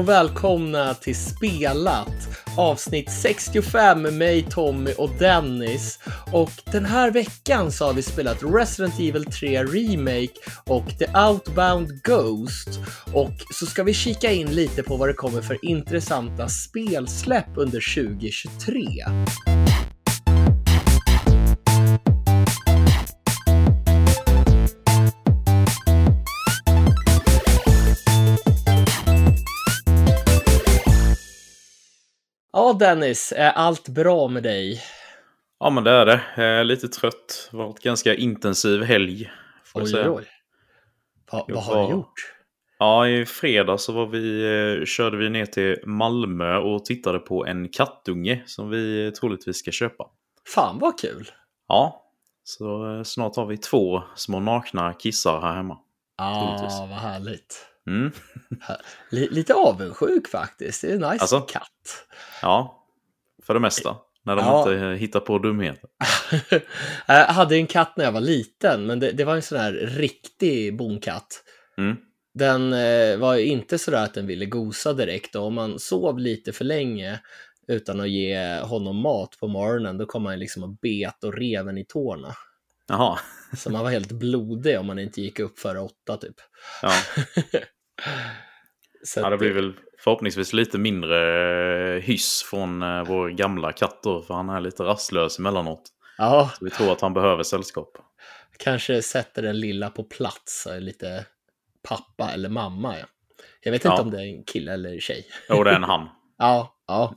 Hej och välkomna till Spelat! Avsnitt 65 med mig, Tommy och Dennis. Och den här veckan så har vi spelat Resident Evil 3 Remake och The Outbound Ghost. Och så ska vi kika in lite på vad det kommer för intressanta spelsläpp under 2023. Ja, Dennis, är allt bra med dig? Ja, men det är det. Jag är lite trött. Det varit ganska intensiv helg. Får Oj, oj. Va, vad har du gjort? Ja, i fredags så var vi, eh, körde vi ner till Malmö och tittade på en kattunge som vi troligtvis ska köpa. Fan vad kul! Ja, så eh, snart har vi två små nakna kissar här hemma. Ja, Troligtvis. vad härligt. Mm. Lite avundsjuk faktiskt. Det är en nice Alltså? katt. Ja, för det mesta. När de Ja. inte eh, hittar på dumheter. jag hade en katt när jag var liten, men det, det var en sån här riktig bonkatt. Mm. Den eh, var inte sådär att den ville gosa direkt och om man sov lite för länge utan att ge honom mat på morgonen, då kom han liksom och bet och reven i tårna. Jaha, Så man var helt blodig om man inte gick upp före åtta typ. ja. Så ja. Det blir väl förhoppningsvis lite mindre eh, hyss från eh, vår gamla katt då, för han är lite rastlös emellanåt. Ja, Så vi tror att han behöver sällskap. kanske sätter den lilla på plats, lite pappa eller mamma. Ja. Jag vet inte Ja. om det är en kille eller tjej. Jo, det är en han. Ja, ja,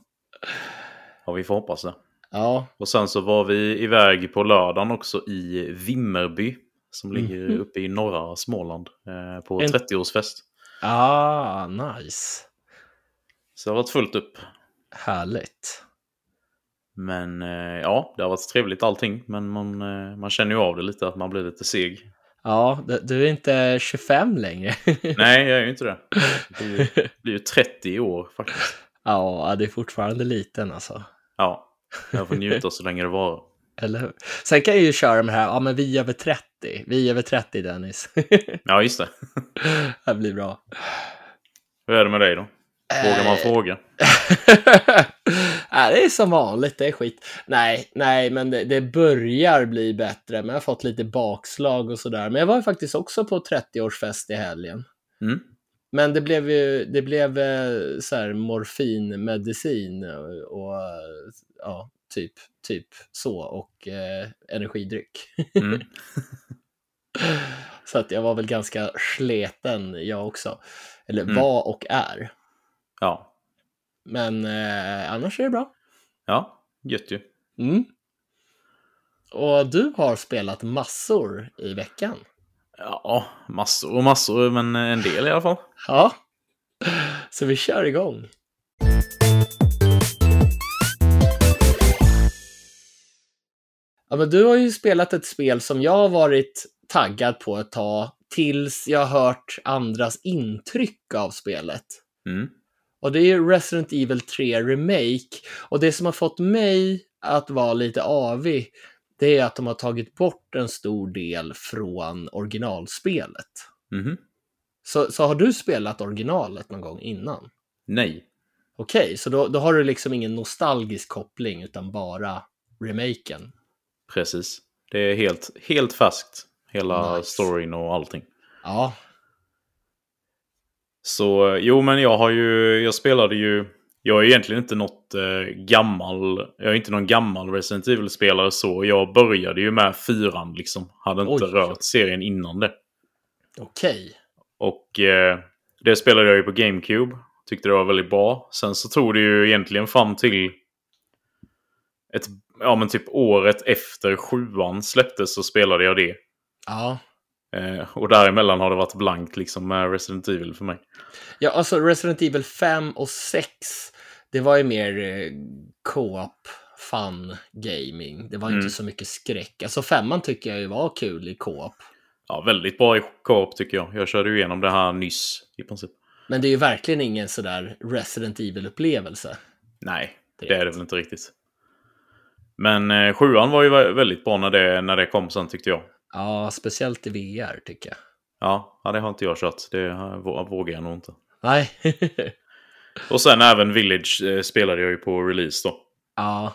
Ja, vi får hoppas det. Ja. Och sen så var vi iväg på lördagen också i Vimmerby. Som ligger Mhm. uppe i norra Småland. Eh, på En- 30-årsfest. Ah, nice. Så det har varit fullt upp. Härligt. Men eh, ja, det har varit trevligt allting. Men man, eh, man känner ju av det lite, att man blir lite seg. Ja, du- är inte 25 längre. Nej, jag är ju inte det. Det blir ju, det blir ju 30 i år faktiskt. ja, det är fortfarande liten alltså. Ja, jag får njuta så länge det varar. Eller hur? Sen kan jag ju köra med det här, ja men vi är över 30. Vi är över 30 Dennis. Ja, just det. det blir bra. Hur är det med dig då? Vågar man Eh, fråga? Nej, det är som vanligt, det är skit. Nej, nej, men det, det börjar bli bättre. Men jag har fått lite bakslag och sådär. Men jag var ju faktiskt också på 30-årsfest i helgen. Mm. Men det blev ju, det blev eh, så här morfinmedicin och, och ja, typ, typ så och eh, energidryck. Mm. Så att jag var väl ganska sleten jag också. Eller Mm. var och är. Ja. Men eh, annars är det bra. ja, gött ju. Mm. Och du har spelat massor i veckan. Ja, massor och massor, men en del i alla fall. Ja. Så vi kör igång. Ja, men du har ju spelat ett spel som jag har varit taggad på ett tag tills jag har hört andras intryck av spelet. Mm. Och det är ju Resident Evil 3 Remake. Och det som har fått mig att vara lite avig, det är att de har tagit bort en stor del från originalspelet. Mhm. Så, så har du spelat originalet någon gång innan? Nej. Okej, så då, då har du liksom ingen nostalgisk koppling utan bara remaken. Precis. Det är helt, helt färskt. Hela Nice. storyn och allting. Ja, Så jo, men jag har ju, jag spelade ju, jag är egentligen inte något eh, gammal, jag är inte någon gammal Resident Evil-spelare så. Jag började ju med fyran liksom. Hade inte Oj. rört serien innan det. okej. Och eh, det spelade jag ju på GameCube. Tyckte det var väldigt bra. Sen så tog det ju egentligen fram till ett, ja men typ året efter sjuan släpptes så spelade jag det. Ja. Eh, och däremellan har det varit blankt liksom med Resident Evil för mig. ja, alltså Resident Evil 5 och 6, det var ju mer eh, co-op fun gaming. Det var Mm. inte så mycket skräck. Alltså femman tycker jag ju var kul i co-op. Ja, väldigt bra i co-op tycker jag. Jag körde ju igenom det här nyss i princip. Men det är ju verkligen ingen sådär Resident Evil-upplevelse. Nej, det är det väl inte riktigt. Men eh, sjuan var ju vä- väldigt bra när det, när det kom sen tyckte jag. Ja, speciellt i VR tycker jag. Ja, ja, det har inte jag kört. Det vågar jag nog inte. Nej. Och sen även Village eh, spelade jag ju på release då. ja.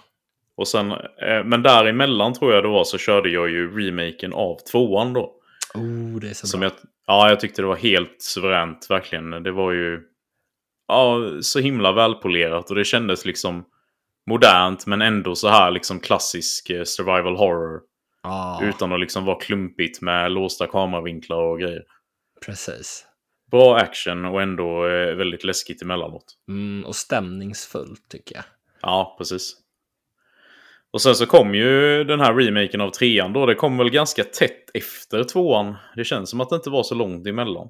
Och sen, eh, men däremellan tror jag det var så körde jag ju remaken av tvåan då. Oh, det är så Som bra. jag, ja, jag tyckte det var helt suveränt verkligen. Det var ju ja, så himla välpolerat och det kändes liksom modernt men ändå så här liksom klassisk eh, survival horror. Ja, Utan att liksom vara klumpigt med låsta kameravinklar och grejer. precis. Bra action och ändå eh, väldigt läskigt emellanåt. Mm, och stämningsfullt tycker jag. Ja, precis. Och sen så kom ju den här remaken av trean då. Det kom väl ganska tätt efter tvåan. Det känns som att det inte var så långt emellan.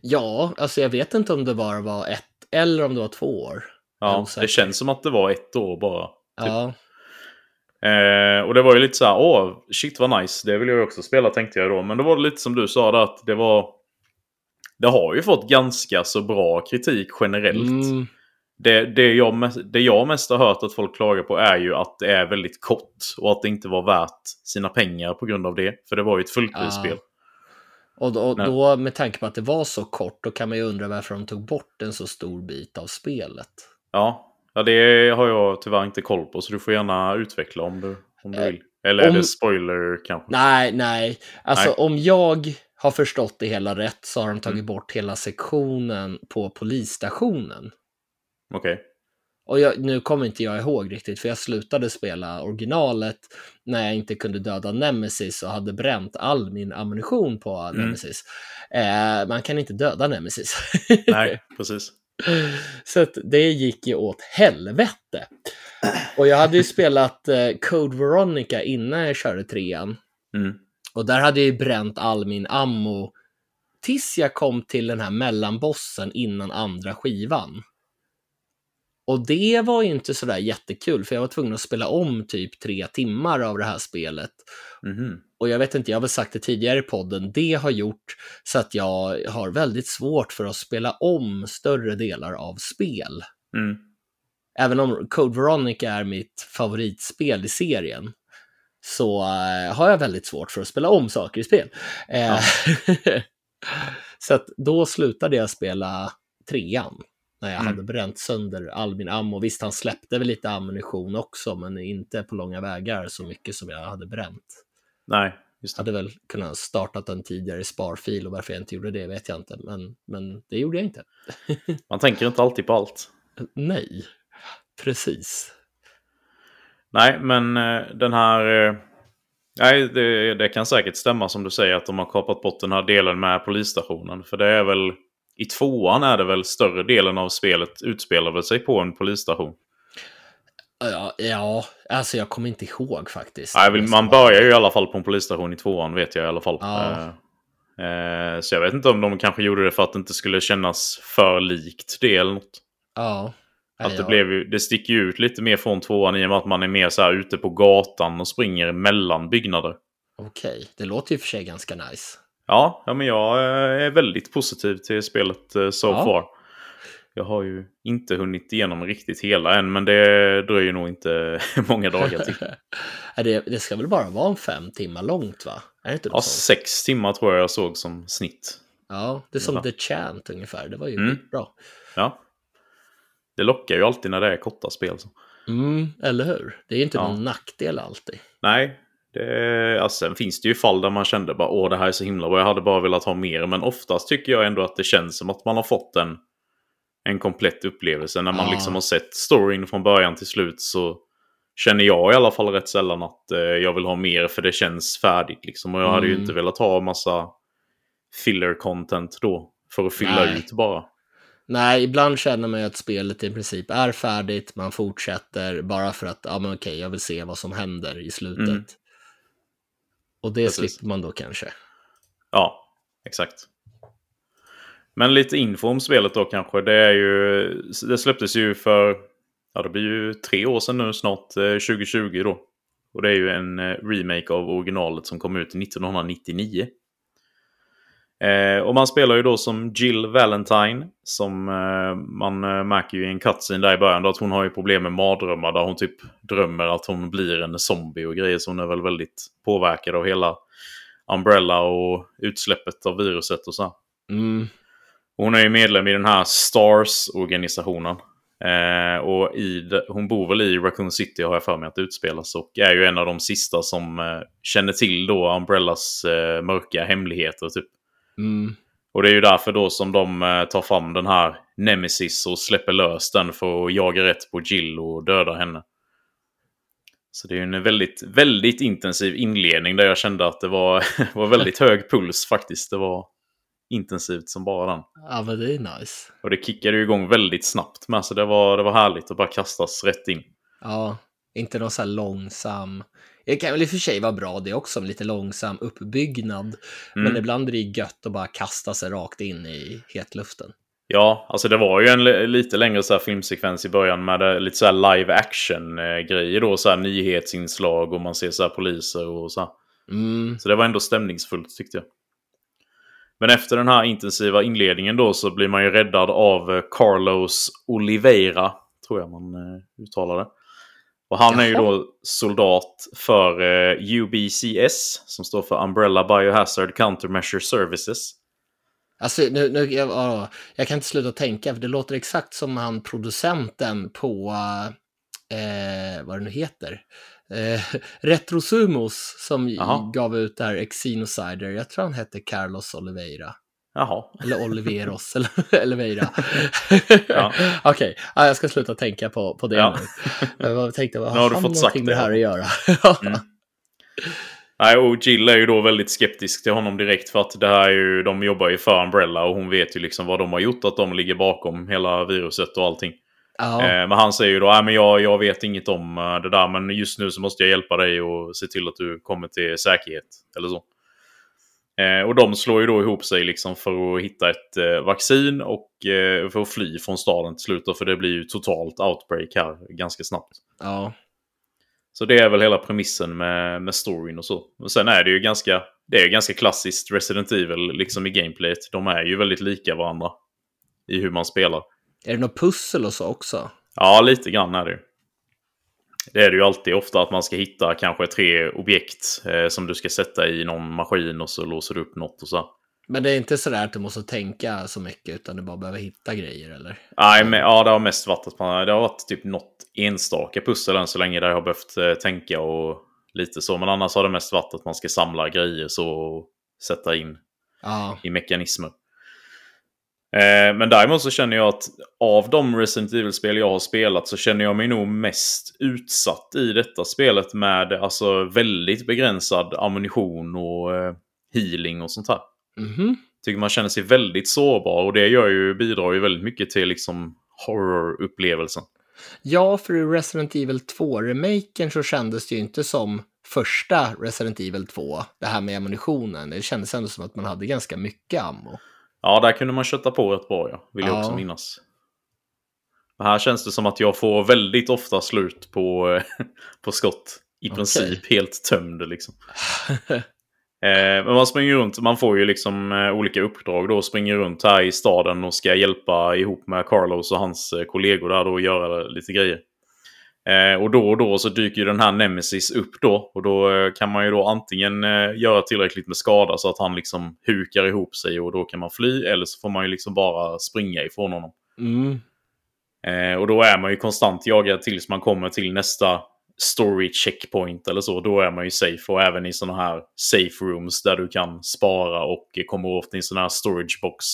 Ja, alltså jag vet inte om det bara var ett eller om det var två år. Ja, det känns som att det var ett år bara. Ja, Eh, och det var ju lite så här, åh, shit vad nice, det vill jag också spela tänkte jag då. Men då var det lite som du sa där, att det var... Det har ju fått ganska så bra kritik generellt. mm, Det, det, jag, det jag mest har hört att folk klagar på är ju att det är väldigt kort och att det inte var värt sina pengar på grund av det. För det var ju ett fullprisspel. och, då, Nej. då med tanke på att det var så kort, då kan man ju undra varför de tog bort en så stor bit av spelet. Ja. ja, det har jag tyvärr inte koll på så du får gärna utveckla om du, om du Eh, vill. Eller är om- det spoiler kanske? Nej, nej. Alltså Nej. om jag har förstått det hela rätt så har de tagit Mm. bort hela sektionen på polisstationen. Okej. Och jag, nu kommer inte jag ihåg riktigt, för jag slutade spela originalet när jag inte kunde döda Nemesis och hade bränt all min ammunition på Mm. Nemesis. Eh, man kan inte döda Nemesis. Nej, precis. Så det gick ju åt helvete. Och jag hade ju spelat eh, Code Veronica innan jag körde trean. Mm. Och där hade jag ju bränt all min ammo tills jag kom till den här mellanbossen innan andra skivan. Och det var ju inte sådär jättekul, för jag var tvungen att spela om typ tre timmar av det här spelet. Mhm. Och jag vet inte, jag har väl sagt det tidigare i podden, det har gjort så att jag har väldigt svårt för att spela om större delar av spel. Mm. Även om Code Veronica är mitt favoritspel i serien så eh, har jag väldigt svårt för att spela om saker i spel. Eh, så att då slutade jag spela trean när jag Mm. hade bränt sönder all min ammo. Visst, han släppte väl lite ammunition också, men inte på långa vägar så mycket som jag hade bränt. Nej, just det. hade väl kunnat startat en tidigare sparfil och varför jag inte gjorde det vet jag inte, men, men det gjorde jag inte. Man tänker inte alltid på allt. Nej, precis. Nej, men eh, den här... eh, Nej, det, det kan säkert stämma som du säger att de har kapat bort den här delen med polisstationen. För det är väl... I tvåan är det väl större delen av spelet utspelar väl sig på en polisstation. Ja, ja, alltså jag kommer inte ihåg faktiskt. Nej, man börjar ju i alla fall på en polisstation i tvåan vet jag i alla fall. Ja. Eh, eh, så jag vet inte om de kanske gjorde det för att det inte skulle kännas för likt det eller något. Ja. Att det, blev det sticker ju ut lite mer från tvåan i och med att man är mer så här ute på gatan och springer mellan byggnader. Okej, det låter ju för sig ganska nice. Ja, ja men jag eh, är väldigt positiv till spelet eh, so Ja. far. Jag har ju inte hunnit igenom riktigt hela än, men det dröjer nog inte många dagar till. Det, det ska väl bara vara en fem timmar långt va? Är det inte Ja, sex timmar tror jag jag såg som snitt. Ja, det är som Ja. The Chant ungefär. Det var ju Mm. bra. Ja. Det lockar ju alltid när det är korta spel. Så. Mm, eller hur? Det är ju inte Ja. någon nackdel alltid. Nej, det, alltså, sen finns det ju fall där man kände bara åh det här är så himla bra, jag hade bara velat ha mer. Men oftast tycker jag ändå att det känns som att man har fått en, en komplett upplevelse. När man Ja. liksom har sett storyn från början till slut så känner jag i alla fall rätt sällan att eh, jag vill ha mer för det känns färdigt. Liksom. Och jag hade ju Mm. inte velat ha massa filler content då för att fylla Nej. ut bara. Nej, ibland känner man ju att spelet i princip är färdigt. Man fortsätter bara för att, ja men okej, jag vill se vad som händer i slutet. Mm. Och det Precis. slipper man då kanske. Ja, exakt. Men lite info om spelet då kanske. Det, är ju, det släpptes ju för, ja det blir ju tre år sedan nu snart, eh, 2020 då. Och det är ju en eh, remake av originalet som kom ut 1999. Eh, och man spelar ju då som Jill Valentine. Som eh, man eh, märker ju i en cutscene där i början då att hon har ju problem med mardrömmar. Där hon typ drömmer att hon blir en zombie och grejer. Så hon är väl väldigt påverkad av hela Umbrella och utsläppet av viruset och så. Mm. Hon är ju medlem i den här Stars-organisationen. Eh, och i, hon bor väl i Raccoon City har jag för mig att det utspelas. Och är ju en av de sista som eh, känner till då Umbrellas eh, mörka hemligheter. Typ. Mm. Och det är ju därför då som de eh, tar fram den här Nemesis och släpper lös den för att jaga rätt på Jill och döda henne. Så det är ju en väldigt, väldigt intensiv inledning där jag kände att det var, var väldigt hög puls faktiskt. Det var intensivt som bara den. Ja, men det är nice. Och det kickade ju igång väldigt snabbt med, så det var, det var härligt att bara kastas rätt in. Ja, inte någon så här långsam... Det kan väl i och för sig vara bra det också, med lite långsam uppbyggnad. Men Mm. ibland är det gött att bara kasta sig rakt in i hetluften. Ja, alltså det var ju en li- lite längre så filmsekvens i början med eh, lite så här live action eh, då, så nyhetsinslag och man ser så här poliser och så. Mm. Så det var ändå stämningsfullt tyckte jag. Men efter den här intensiva inledningen då så blir man ju räddad av eh, Carlos Oliveira, tror jag man eh, uttalar det. Och han är ju då soldat för eh, UBCS, som står för Umbrella Biohazard Countermeasure Services. Alltså, nu, nu, jag, ja, jag kan inte sluta tänka, för det låter exakt som han producenten på, eh, vad det nu heter, eh, Retrosumos som Jaha. gav ut det här Exinosider. Jag tror han hette Carlos Oliveira. Jaha. Eller Oliveros, eller Oliveira. Ja. Okej, ja, jag ska sluta tänka på, på det Ja. nu. Jag tänkte, vad har du fått sagt någonting med det. det här att göra? Mm. Nej, och Jill är ju då väldigt skeptisk till honom direkt för att det här är ju, de jobbar ju för Umbrella och hon vet ju liksom vad de har gjort, att de ligger bakom hela viruset och allting. Ja. Eh, men han säger ju då, nej men jag, jag vet inget om eh, det där, men just nu så måste jag hjälpa dig och se till att du kommer till säkerhet. Eller så. Eh, och de slår ju då ihop sig liksom för att hitta ett vaccin och för att fly från staden till slut. För det blir ju totalt outbreak här ganska snabbt. ja. Så det är väl hela premissen med, med storyn och så. Och sen är det ju ganska, det är ganska klassiskt Resident Evil liksom i gameplayet. De är ju väldigt lika varandra i hur man spelar. Är det något pussel och så också? Ja, lite grann är det. Det är det ju alltid ofta att man ska hitta kanske tre objekt eh, som du ska sätta i någon maskin och så låser du upp något och så. Men det är inte sådär att du måste tänka så mycket, utan du bara behöver hitta grejer, eller? Nej, men ja, det har mest varit att man, det har varit typ något enstaka pussel än så länge där jag har behövt eh, tänka och lite så. Men annars har det mest varit att man ska samla grejer så och sätta in Ja, i mekanismer. Eh, men däremot så känner jag att av de Resident Evil-spel jag har spelat så känner jag mig nog mest utsatt i detta spelet med alltså väldigt begränsad ammunition och eh, healing och sånt här. mhm. Tycker man känner sig väldigt sårbar och det gör ju, bidrar ju väldigt mycket till liksom horror-upplevelsen. Ja, för i Resident Evil 2-remaken så kändes det ju inte som första Resident Evil 2, det här med ammunitionen. Det kändes ändå som att man hade ganska mycket ammo. Ja, där kunde man kötta på rätt bra, ja. Vill jag Ja. också minnas. Men här känns det som att jag får väldigt ofta slut på, på skott. I princip helt tömd liksom. Eh, men man springer runt, man får ju liksom eh, olika uppdrag då. Springer runt här i staden och ska hjälpa ihop med Carlos och hans eh, kollegor där då och göra lite grejer. Eh, och då och då så dyker ju den här Nemesis upp då. Och då eh, kan man ju då antingen eh, göra tillräckligt med skada så att han liksom hukar ihop sig och då kan man fly. Eller så får man ju liksom bara springa ifrån honom. Mm. Eh, och då är man ju konstant jagad tills man kommer till nästa story checkpoint eller så. Då är man ju safe. Och även i sådana här safe rooms där du kan spara och eh, kommer åt din sån här storage box.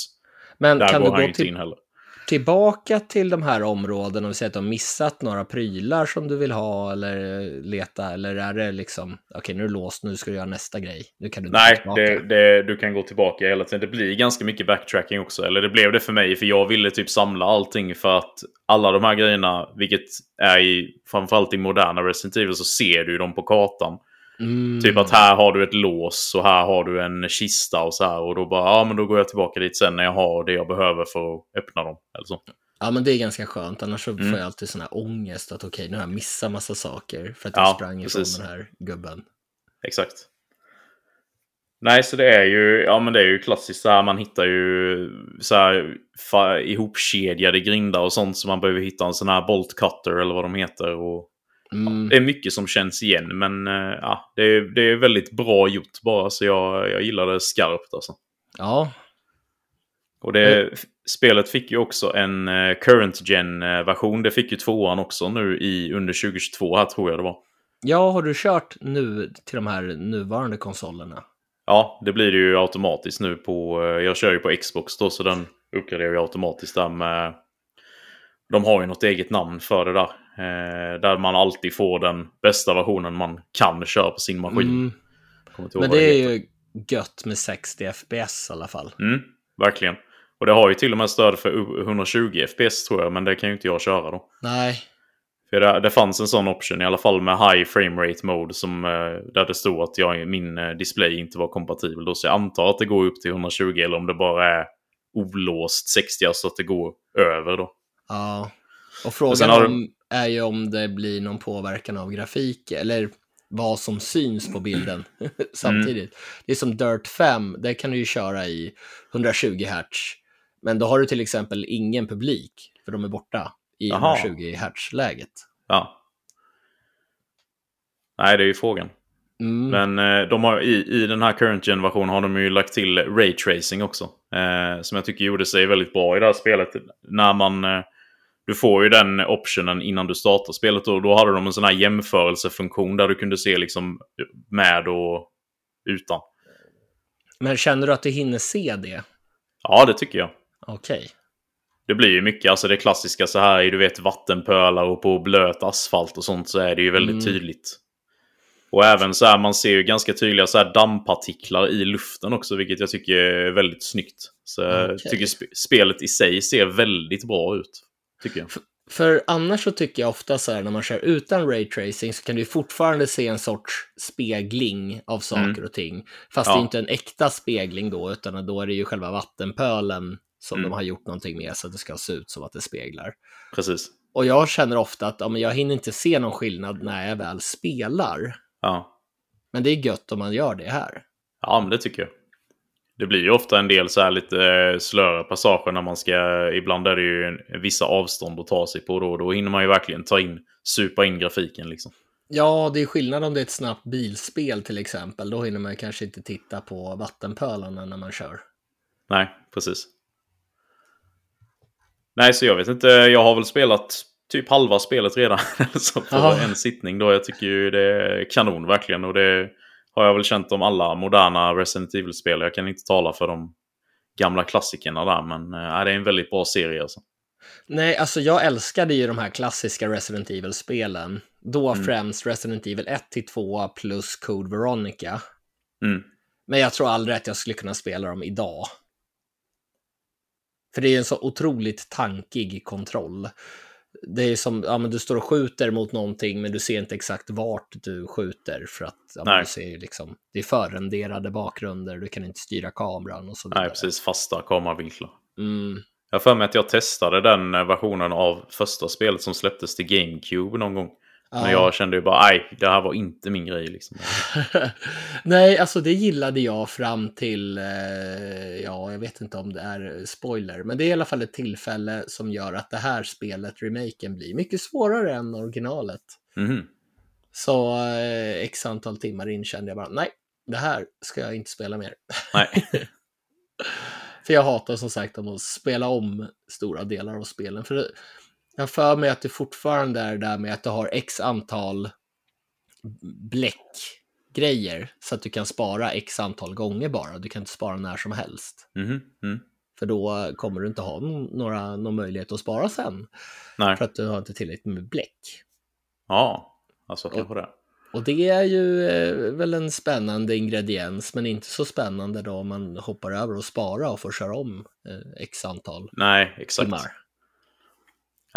Men Där kan går du han ju gå inte till, in heller. Tillbaka till de här områdena och säga att du har missat några prylar som du vill ha eller leta? Eller är det liksom, okej nu är det låst, nu ska du göra nästa grej. Nu kan du Nej, det, det, du kan gå tillbaka hela tiden. Det blir ganska mycket backtracking också. Eller det blev det för mig, för jag ville typ samla allting för att alla de här grejerna, vilket är i, framförallt i moderna Resident Evil, så ser du dem på kartan. Mm. Typ att här har du ett lås och här har du en kista och så här. Och då bara, ja men då går jag tillbaka dit sen när jag har det jag behöver för att öppna dem. Eller så. Ja, men det är ganska skönt. Annars så Mm. får jag alltid sån här ångest att okej, nu har jag missat massa saker för att Ja, jag sprang ifrån precis. den här gubben. Exakt. Nej, så det är ju, ja men det är ju klassiskt så här, man hittar ju så här fa, ihopkedjade grindar och sånt så man behöver hitta en sån här bolt cutter eller vad de heter. Och, Mm. Det är mycket som känns igen men eh, ja, det är, det är väldigt bra gjort bara så jag, jag gillar det skarpt alltså. Ja, Och det, spelet fick ju också en eh, current gen-version. Det fick ju tvåan också nu i under 2022 här tror jag det var. Ja, har du kört nu till de här nuvarande konsolerna? Ja, det blir det ju automatiskt nu på... Jag kör ju på Xbox då, så den uppgraderar ju automatiskt där med... De har ju något eget namn för det där. Eh, där man alltid får den bästa versionen man kan köra på sin maskin. Mm, men det är ju gött med 60 FPS i alla fall. Mm, verkligen. Och det har ju till och med stöd för 120 FPS tror jag, men det kan ju inte jag köra då. Nej, För det, det fanns en sån option i alla fall med high frame rate mode som, eh, där det stod att jag, min eh, display inte var kompatibel. Då, så jag antar att det går upp till 120 eller om det bara är olåst 60, alltså att det går över då. ja. Och Och frågan har du- är ju om det blir någon påverkan av grafik eller vad som syns på bilden samtidigt. Det är som Dirt 5, där kan du ju köra i 120 Hz. Men då har du till exempel ingen publik, för de är borta i Jaha. 120 Hz-läget. Ja. Nej, det är ju frågan. Mm. Men eh, de har, i, i den här current gen-versionen har de ju lagt till ray tracing också. Eh, som jag tycker gjorde sig väldigt bra i det här spelet. När man... Eh, du får ju den optionen innan du startar spelet. Och då hade de en sån här jämförelsefunktion där du kunde se liksom med och utan. Men känner du att du hinner se det? Ja, det tycker jag. Okej. Det blir ju mycket, alltså det klassiska så här i du vet vattenpölar och på blöt asfalt och sånt så är det ju väldigt Mm. tydligt. Och även så här, man ser ju ganska tydliga så här dammpartiklar i luften också, vilket jag tycker är väldigt snyggt. Så jag Okej. tycker sp spelet i sig ser väldigt bra ut. Tycker jag. För annars så tycker jag ofta så här när man kör utan raytracing så kan du fortfarande se en sorts spegling av saker Mm. och ting. Fast Ja. det är inte en äkta spegling då, utan då är det ju själva vattenpölen som Mm. de har gjort någonting med så att det ska se ut som att det speglar. Precis. Och jag känner ofta att ja, men jag hinner inte se någon skillnad när jag väl spelar. Ja. Men det är gött om man gör det här. ja, men det tycker jag. Det blir ju ofta en del så här lite eh, slöa passager när man ska... Ibland är det ju vissa avstånd att ta sig på då. Då hinner man ju verkligen ta in, supa in grafiken liksom. Ja, det är skillnad om det är ett snabbt bilspel till exempel. Då hinner man kanske inte titta på vattenpölarna när man kör. Nej, precis. Nej, så jag vet inte. Jag har väl spelat typ halva spelet redan. så på Ja. en sittning då. Jag tycker ju det är kanon verkligen. Och det har jag väl känt om alla moderna Resident Evil-spel. Jag kan inte tala för de gamla klassikerna där. Men äh, det är en väldigt bra serie alltså. Nej, alltså jag älskade ju de här klassiska Resident Evil-spelen. Då Mm. främst Resident Evil 1-2 plus Code Veronica. Mm. Men jag tror aldrig att jag skulle kunna spela dem idag. För det är en så otroligt tankig kontroll. Det är som, ja men du står och skjuter mot någonting men du ser inte exakt vart du skjuter för att ja, du ser liksom, det är förrenderade bakgrunder, du kan inte styra kameran och så vidare. Nej, precis. Fasta kameravinklar. Mm. Jag har för mig att jag testade den versionen av första spelet som släpptes till GameCube någon gång. Men Ja. jag kände ju bara, nej, det här var inte min grej liksom. Nej, alltså det gillade jag fram till, eh, ja, jag vet inte om det är spoiler, men det är i alla fall ett tillfälle som gör att det här spelet, remaken, blir mycket svårare än originalet. Mhm. Så eh, x antal timmar in kände jag bara, nej, det här ska jag inte spela mer. Nej. För jag hatar som sagt att spela om stora delar av spelen. För jag för mig att det fortfarande är där med att du har x antal bläckgrejer. Så att du kan spara x antal gånger bara. Du kan inte spara när som helst. Mhm. Mm. För då kommer du inte ha några, någon möjlighet att spara sen. Nej. För att du har inte tillräckligt med bläck. Ja, alltså kanske det. Och det är ju eh, väl en spännande ingrediens, men inte så spännande då om man hoppar över och spara och får köra om eh, x antal Nej, exakt. timmar.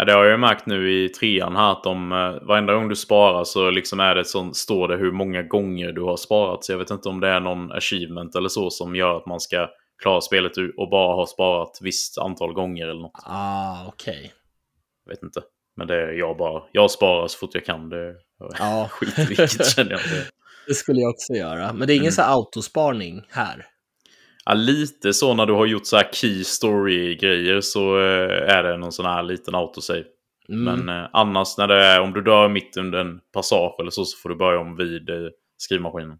Ja, det har jag ju märkt nu i trean här att de, eh, varenda gång du sparar så liksom är det sån, står det hur många gånger du har sparat. Så jag vet inte om det är någon achievement eller så som gör att man ska klara spelet och bara ha sparat visst antal gånger eller något. Ah, okej. Jag vet inte. Men det är jag bara. Jag sparar så fort jag kan. Det Ja, skit i vilket känner jag. Det. det skulle jag också göra. Men det är ingen Mm. så autosparning här. Ja, lite så när du har gjort så här key story-grejer så eh, är det någon sån här liten autosave. Mm. Men eh, annars när det är om du dör mitt under en passage eller så, så får du börja om vid eh, skrivmaskinen.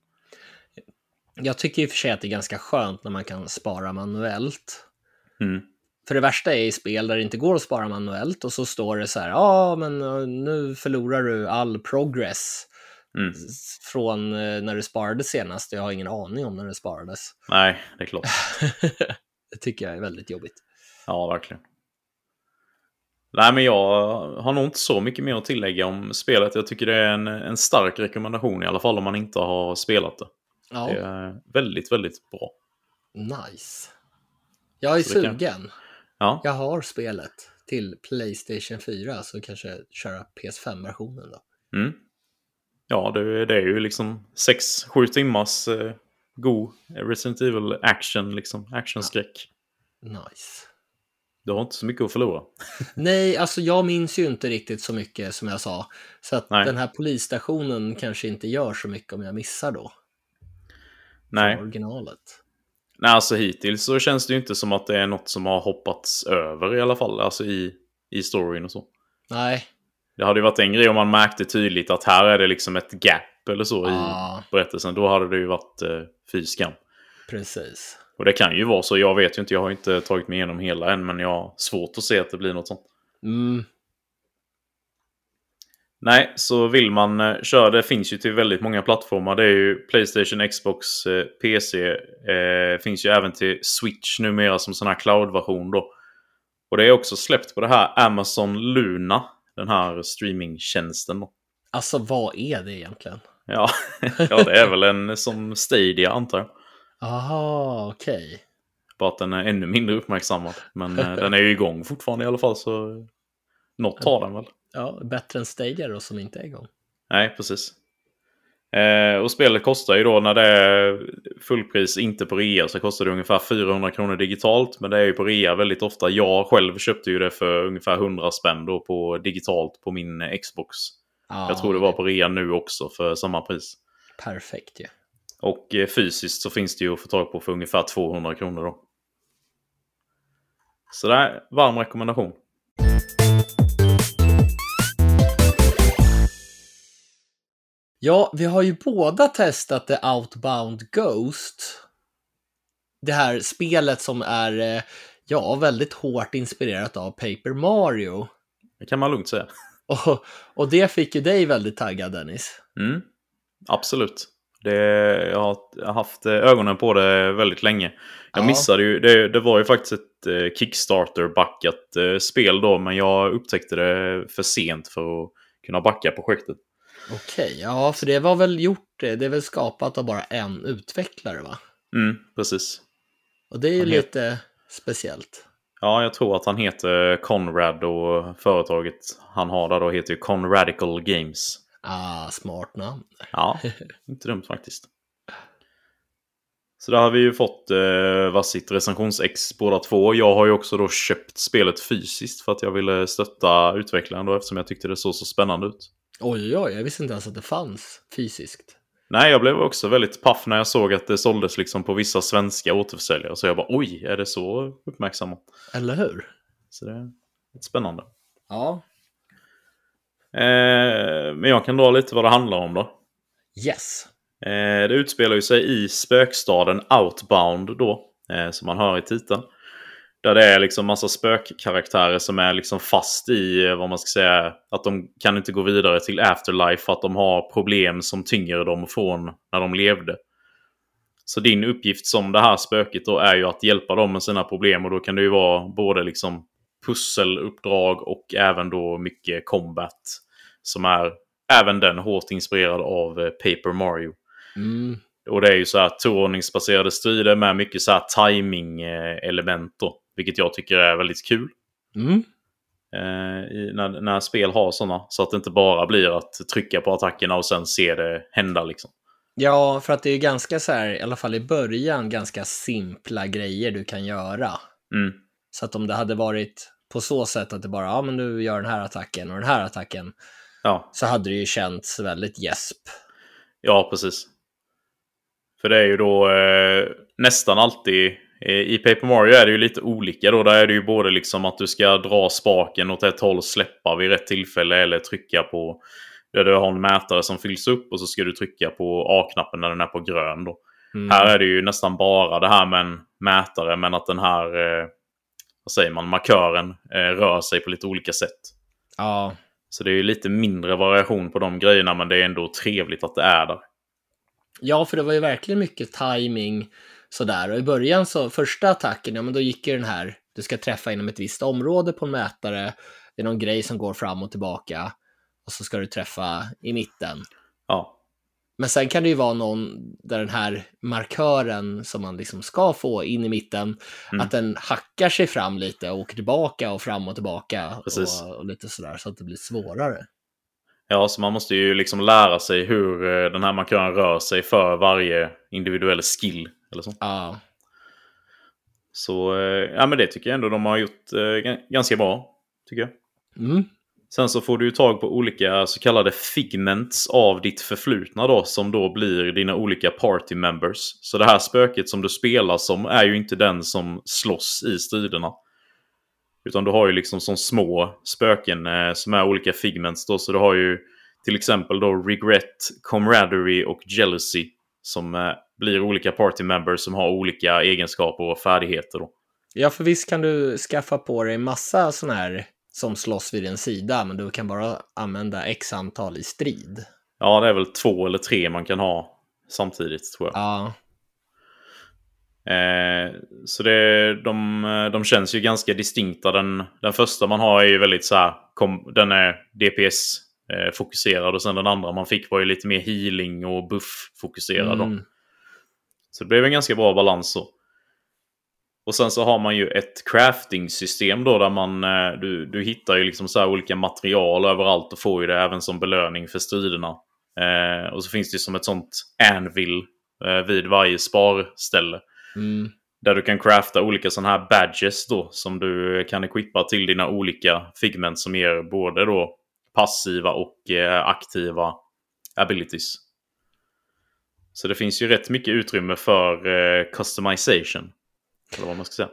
Jag tycker i och för sig att det är ganska skönt när man kan spara manuellt. Mm. För det värsta är i spel där det inte går att spara manuellt och så står det så här, ja ah, men nu förlorar du all progress Mm. från uh, när du sparade senast. Jag har ingen aning om när det sparades. Nej, det är klart. det tycker jag är väldigt jobbigt. Ja, verkligen. Nej, men jag har nog inte så mycket mer att tillägga om spelet. Jag tycker det är en, en stark rekommendation i alla fall om man inte har spelat det. Ja, Det är väldigt, väldigt bra. nice. Jag är Så det kan- sugen. Ja, Jag har spelet till Playstation 4 så kanske köra PS5-versionen då. mm. Ja det, det är ju liksom 6-7 timmars eh, god Resident Evil action, liksom. Actionskräck. Nice. Du har inte så mycket att förlora. Nej, alltså jag minns ju inte riktigt så mycket som jag sa. Så att Nej. den här polisstationen kanske inte gör så mycket om jag missar då. Nej. Originalet. Nej, alltså hittills så känns det ju inte som att det är något som har hoppats över i alla fall. Alltså i, i storyn och så. Nej, Det hade ju varit en grej om man märkte tydligt att här är det liksom ett gap eller så Ja. i berättelsen. Då hade det ju varit eh, fy skam. precis. Och det kan ju vara så. Jag vet ju inte. Jag har inte tagit mig igenom hela än. Men jag har svårt att se att det blir något sånt. Mm, Nej, så vill man eh, köra. Det finns ju till väldigt många plattformar. Det är ju Playstation, Xbox, eh, PC. Eh, finns ju även till Switch numera som sån här cloud-version då. Och det är också släppt på det här Amazon Luna. Den här streamingtjänsten alltså vad är det egentligen? Ja, ja, det är väl en som Stadia antar jag. Aha, okej. Bara att den är ännu mindre uppmärksammad. Men eh, den är ju igång fortfarande i alla fall så något har den väl. Ja, bättre än Stadia då som inte är igång. Nej, precis. Eh, och spelet kostar ju då när det är fullpris, inte på rea, så kostar det ungefär 400 kronor digitalt. Men det är ju på rea väldigt ofta. Jag själv köpte ju det för ungefär 100 spänn då på digitalt på min Xbox. Ja, Jag tror det var på rea nu också för samma pris. Perfekt ju. Och eh, fysiskt så finns det ju att få tag på för ungefär 200 kronor då. Så det är varm rekommendation. Ja, vi har ju båda testat The Outbound Ghost. Det här spelet som är, eh, ja, väldigt hårt inspirerat av Paper Mario. Det kan man lugnt säga. Och, och det fick ju dig väldigt taggad, Dennis. Mm, absolut. Det, jag har haft eh, ögonen på det väldigt länge. Jag Ja. missade ju, det, det var ju faktiskt ett eh, Kickstarter-backat spel då, men jag upptäckte det för sent för att kunna backa projektet. Okej, ja, för det var väl gjort, det det är väl skapat av bara en utvecklare, va? Mm, precis. Och det är ju Han lite speciellt. Ja, jag tror att han heter Conrad och företaget han har där då heter ju Conradical Games. Ah, smart namn. Ja, inte dumt faktiskt. Så där har vi ju fått eh, varsitt recensionsex båda två. Jag har ju också då köpt spelet fysiskt för att jag ville stötta utvecklaren då eftersom jag tyckte det såg så spännande ut. Oj, oj, oj, jag visste inte ens att det fanns fysiskt. Nej, jag blev också väldigt paff när jag såg att det såldes liksom på vissa svenska återförsäljare. Så jag bara oj, är det så uppmärksammat? Eller hur? Så det är lite spännande. Ja. Eh, men jag kan dra lite vad det handlar om då. Yes. Eh, det utspelar ju sig i spökstaden Outbound då, eh, som man hör i titeln. Där det är liksom massa spökkaraktärer som är liksom fast i, eh, vad man ska säga, att de kan inte gå vidare till Afterlife för att de har problem som tynger dem från när de levde. Så din uppgift som det här spöket då är ju att hjälpa dem med sina problem och då kan det ju vara både liksom pusseluppdrag och även då mycket combat. Som är även den hårt inspirerad av eh, Paper Mario. Mm. Och det är ju så här turordningsbaserade strider med mycket så här timing-element då. Vilket jag tycker är väldigt kul. Mm. Eh, i, när, när spel har sådana. Så att det inte bara blir att trycka på attackerna och sen se det hända liksom. Ja, för att det är ganska så här, i alla fall i början, ganska simpla grejer du kan göra. Mm. Så att om det hade varit på så sätt att det bara, ja men du gör den här attacken och den här attacken, Ja, så hade det ju känts väldigt gäsp. ja, precis. För det är ju då eh, nästan alltid i Paper Mario är det ju lite olika då. Där är det ju både liksom att du ska dra spaken åt ett håll och släppa vid rätt tillfälle eller trycka på där du har en mätare som fylls upp och så ska du trycka på A-knappen när den är på grön då. Mm. Här är det ju nästan bara det här med en mätare men att den här eh, vad säger man, markören eh, rör sig på lite olika sätt. Ja, Så det är ju lite mindre variation på de grejerna, men det är ändå trevligt att det är där. Ja, för det var ju verkligen mycket timing sådär. Och i början så, första attacken, ja men då gick ju den här, du ska träffa inom ett visst område på en mätare, det är någon grej som går fram och tillbaka och så ska du träffa i mitten. Ja, Men sen kan det ju vara någon där den här markören som man liksom ska få in i mitten, Mm. att den hackar sig fram lite och åker tillbaka och fram och tillbaka och, och lite sådär så att det blir svårare. ja så man måste ju liksom lära sig hur eh, den här markören rör sig för varje individuell skill. Eller så. Ja, Så eh, ja, men det tycker jag ändå de har gjort eh, ganska bra. Tycker jag. mm. Sen så får du ju tag på olika så kallade figments av ditt förflutna då, som då blir dina olika party members. Så det här spöket som du spelar som är ju inte den som slåss i striderna. Utan du har ju liksom som små spöken eh, som är olika figments då. Så du har ju till exempel då regret, camaraderie och jealousy. Som eh, blir olika party members som har olika egenskaper och färdigheter då. Ja, för visst kan du skaffa på dig massa sådana här som slåss vid din sida, men du kan bara använda x antal i strid. Ja, det är väl två eller tre man kan ha samtidigt tror jag. Ja, Eh, så det, de, de känns ju ganska distinkta. Den, den första man har är ju väldigt så här, kom, den är DPS-fokuserad och sen den andra man fick var ju lite mer healing och buff-fokuserad. mm. Så det blev en ganska bra balans så. Och sen så har man ju ett crafting-system då där man, eh, du, du hittar ju liksom så här olika material överallt och får ju det även som belöning för striderna. Eh, och så finns det ju som ett sånt anvil eh, vid varje sparställe. Mm. Där du kan crafta olika sådana här badges då som du kan equippa till dina olika figment som ger både då passiva och eh, aktiva abilities. Så det finns ju rätt mycket utrymme för eh, customization. Eller vad man ska säga.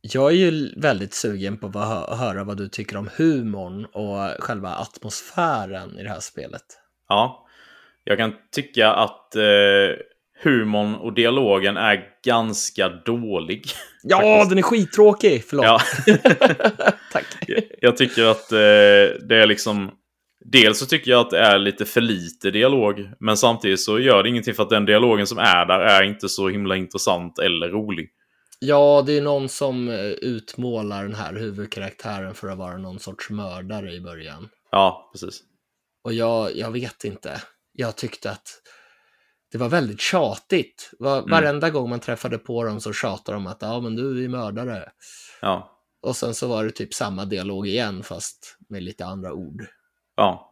Jag är ju väldigt sugen på att hö- höra vad du tycker om humorn och själva atmosfären i det här spelet. Ja, jag kan tycka att eh, humorn och dialogen är ganska dålig. Ja, Faktiskt. den är skittråkig! Förlåt. Ja. Tack. Jag tycker att eh, det är liksom... Dels så tycker jag att det är lite för lite dialog. Men samtidigt så gör det ingenting för att den dialogen som är där är inte så himla intressant eller rolig. Ja, det är någon som eh, utmålar den här huvudkaraktären för att vara någon sorts mördare i början. Ja, precis. Och jag, jag vet inte. Jag tyckte att det var väldigt tjatigt. Var, Varenda gång man träffade på dem så tjatade de att ja, men du är mördare. Ja, Och sen så var det typ samma dialog igen fast med lite andra ord ja.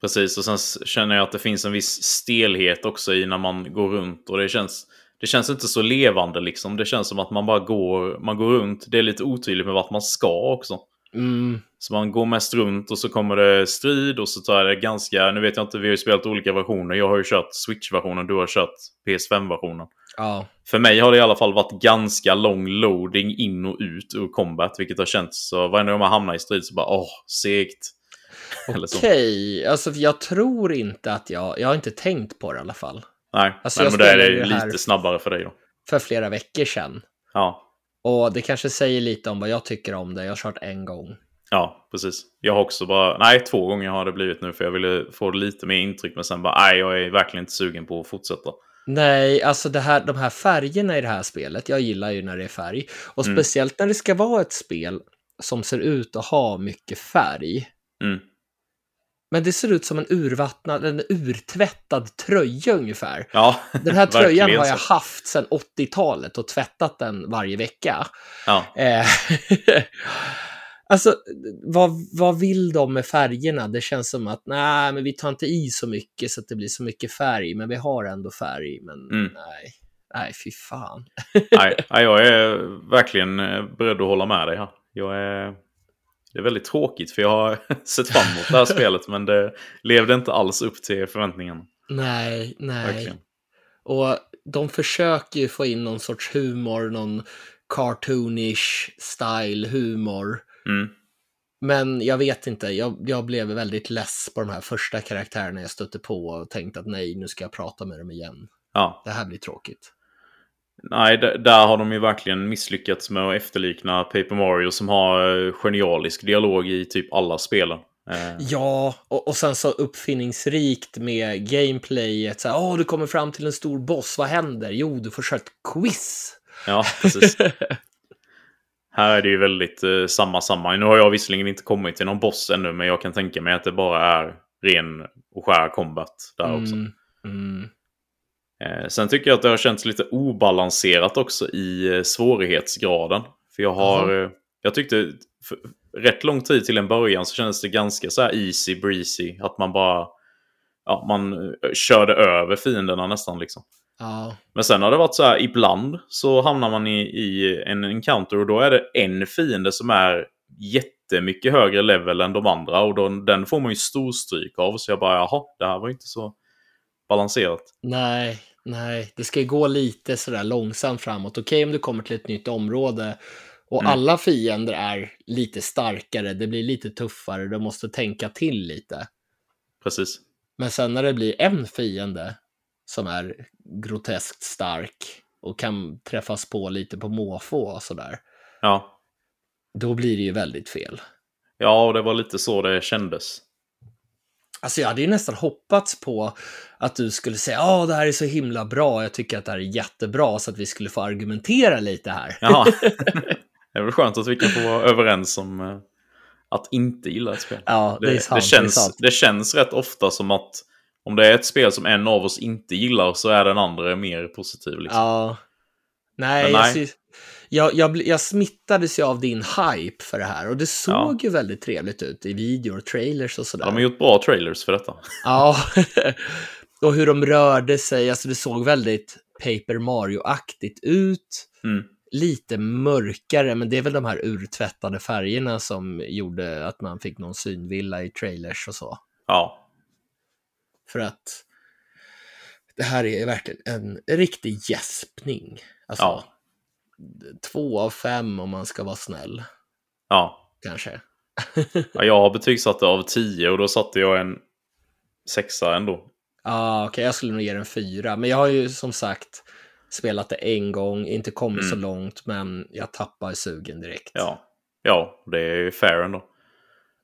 Precis, och sen känner jag att det finns en viss stelhet också i när man går runt. Och det känns, det känns inte så levande liksom. Det känns som att man bara går, man går runt. Det är lite otydligt med vart man ska också. Mm, Så man går mest runt och så kommer det strid och så tar det ganska... Nu vet jag inte, vi har ju spelat olika versioner. Jag har ju kört Switch-versionen, du har kört PS5-versionen. ja. För mig har det i alla fall varit ganska lång loading in och ut ur combat, vilket har känts så... Varje gång man hamnar i strid så bara åh, segt. Okej, alltså för jag tror inte att jag, jag har inte tänkt på det i alla fall. Nej, Alltså, nej men då är det det här- lite snabbare för dig då. För flera veckor sedan. Ja, Och det kanske säger lite om vad jag tycker om det. Jag har kört en gång. ja, precis. Jag har också bara... Nej, två gånger har det blivit nu för jag ville få lite mer intryck. Men sen bara, nej, jag är verkligen inte sugen på att fortsätta. Nej, alltså det här, de här färgerna i det här spelet, jag gillar ju när det är färg. Och Mm. speciellt när det ska vara ett spel som ser ut att ha mycket färg. Mm. Men det ser ut som en urvattnad, en urtvättad tröja ungefär. Ja, Den här tröjan har jag haft sedan 80-talet och tvättat den varje vecka. Ja. Eh, alltså, vad, vad vill de med färgerna? Det känns som att nej, men vi tar inte i så mycket så att det blir så mycket färg, men vi har ändå färg. Men Mm. nej, nej, fy fan. nej, nej, jag är verkligen eh, beredd att hålla med dig här. Jag är... Det är väldigt tråkigt för jag har sett fram emot det här spelet men det levde inte alls upp till förväntningarna. Nej, nej. Verkligen. Och de försöker ju få in någon sorts humor, någon cartoonish style humor. Mm. Men jag vet inte, jag, jag blev väldigt less på de här första karaktärerna jag stötte på och tänkte att nej, nu ska jag prata med dem igen. Ja, Det här blir tråkigt. Nej, där har de ju verkligen misslyckats med att efterlikna Paper Mario som har eh, genialisk dialog i typ alla spelen. Eh. Ja, och, och sen så uppfinningsrikt med gameplayet. Så här, Åh, du kommer fram till en stor boss, vad händer? Jo, du får köra ett quiz. Ja, precis. Här är det ju väldigt eh, samma, samma. Nu har jag visserligen inte kommit till någon boss ännu, men jag kan tänka mig att det bara är ren och skär combat där mm, också. Mm. Eh, sen tycker jag att det har känts lite obalanserat också i eh, svårighetsgraden. För jag har, eh, jag tyckte rätt lång tid till en början så kändes det ganska så här easy breezy. Att man bara, ja, man körde över fienderna nästan liksom. Ja. Men sen har det varit så här, ibland så hamnar man i, i en encounter och då är det en fiende som är jättemycket högre level än de andra och då, den får man ju storstryk av. Så jag bara, jaha, det här var inte så balanserat. Nej, nej, det ska ju gå lite sådär långsamt framåt. Okej om du kommer till ett nytt område och mm. alla fiender är lite starkare, det blir lite tuffare, du måste tänka till lite. Precis. Men sen när det blir en fiende som är groteskt stark och kan träffas på lite på måfå och sådär. Ja. Då blir det ju väldigt fel. Ja, och det var lite så det kändes. Alltså jag hade ju nästan hoppats på att du skulle säga ja, det här är så himla bra, jag tycker att det här är jättebra, så att vi skulle få argumentera lite här. Ja, det är väl skönt att vi kan få vara överens om eh, att inte gilla ett spel. Ja, det, är sant, det, känns, det, det känns rätt ofta som att om det är ett spel som en av oss inte gillar så är den andra mer positiv. Liksom. Ja. Nej, nej. Jag, jag, jag, smittades ju av din hype för det här och det såg ja. ju väldigt trevligt ut i videor, trailers och sådär. Ja, de har gjort bra trailers för detta. Ja, och hur de rörde sig, alltså det såg väldigt Paper Mario-aktigt ut. Mm. Lite mörkare, men det är väl de här urtvättade färgerna som gjorde att man fick någon synvilla i trailers och så. Ja, för att det här är verkligen en riktig gäspning. Alltså, ja. Två av fem om man ska vara snäll. Ja. Kanske. ja, jag har betygsatt det av tio och då satte jag en sexa ändå. Ja, ah, okej, okay, jag skulle nog ge den fyra. Men jag har ju som sagt spelat det en gång, inte kommit mm. så långt, men jag tappar sugen direkt. Ja, ja det är fair ändå.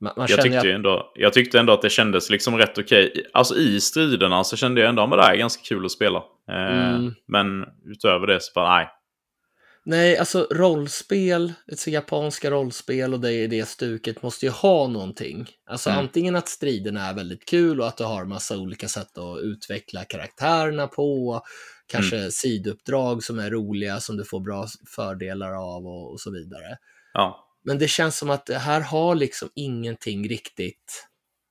Man, man jag, tyckte att... ändå, jag tyckte ändå att det kändes liksom rätt okej. Okay. Alltså i striderna så kände jag ändå att det här är ganska kul att spela. Eh, mm. Men utöver det så bara nej. Nej, alltså rollspel, ett japanska rollspel och det är det stuket måste ju ha någonting. Alltså mm. antingen att striderna är väldigt kul och att du har massa olika sätt att utveckla karaktärerna på. Kanske mm. sidouppdrag som är roliga som du får bra fördelar av och, och så vidare. Ja. Men det känns som att det här har liksom ingenting riktigt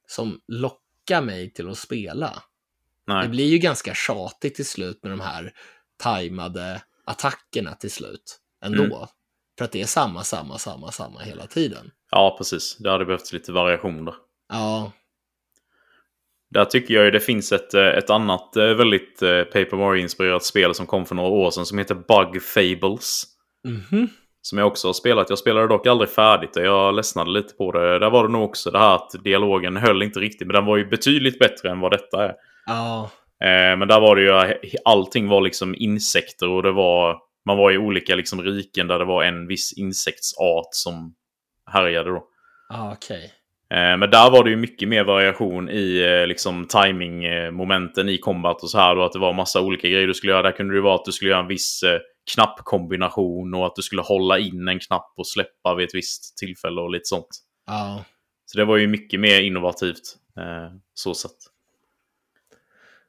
som lockar mig till att spela. Nej. Det blir ju ganska tjatigt till slut med de här tajmade attackerna till slut ändå. Mm. För att det är samma, samma, samma, samma hela tiden. Ja, precis. Det hade behövts lite variationer. Ja. Där tycker jag ju det finns ett, eh, ett annat eh, väldigt eh, Paper Mario-inspirerat spel som kom för några år sedan som heter Bug Fables. Mm -hmm. Som jag också har spelat. Jag spelade dock aldrig färdigt och jag ledsnade lite på det. Där var det nog också det här att dialogen höll inte riktigt. Men den var ju betydligt bättre än vad detta är. Ja. Eh, men där var det ju, allting var liksom insekter och det var, man var i olika liksom riken där det var en viss insektsart som härjade då. Okej. Okay. Eh, men där var det ju mycket mer variation i eh, liksom timing-momenten i combat och så här. Då, att det var massa olika grejer du skulle göra. Där kunde det vara att du skulle göra en viss knappkombination och att du skulle hålla in en knapp och släppa vid ett visst tillfälle och lite sånt. Ja. Så det var ju mycket mer innovativt så sett.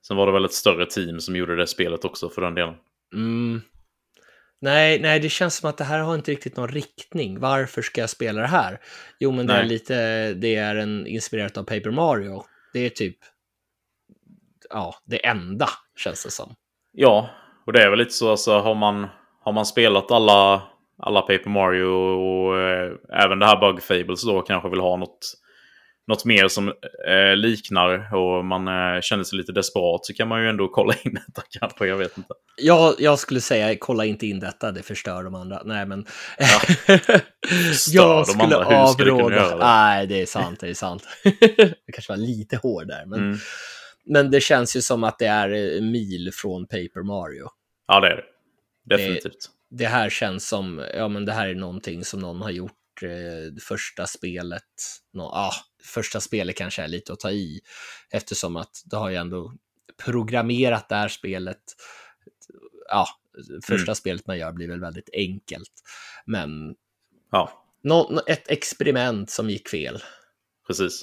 Sen var det väl ett större team som gjorde det spelet också för den delen. Mm. Nej, nej, det känns som att det här har inte riktigt någon riktning. Varför ska jag spela det här? Jo, men det är lite, det är en inspirerat av Paper Mario. Det är typ, ja, det enda känns det som. Ja, och det är väl lite så, alltså, har man, har man spelat alla, alla Paper Mario och eh, även det här Bug Fables då kanske vill ha något, något mer som eh, liknar och man eh, känner sig lite desperat så kan man ju ändå kolla in detta kanske, jag vet inte. Ja, jag skulle säga kolla inte in detta, det förstör de andra. Nej, men... Ja. jag skulle de andra, avråda. Nej, det är sant, det är sant. det kanske var lite hård där, men... Mm. Men det känns ju som att det är mil från Paper Mario. Ja, det är det. definitivt. Det här känns som, ja men det här är någonting som någon har gjort eh, första spelet. Nå, ah, första spelet kanske är lite att ta i eftersom att det har ju ändå programmerat det här spelet. Ja, första Mm. spelet man gör blir väl väldigt enkelt. Men Ja, nå, ett experiment som gick fel. precis.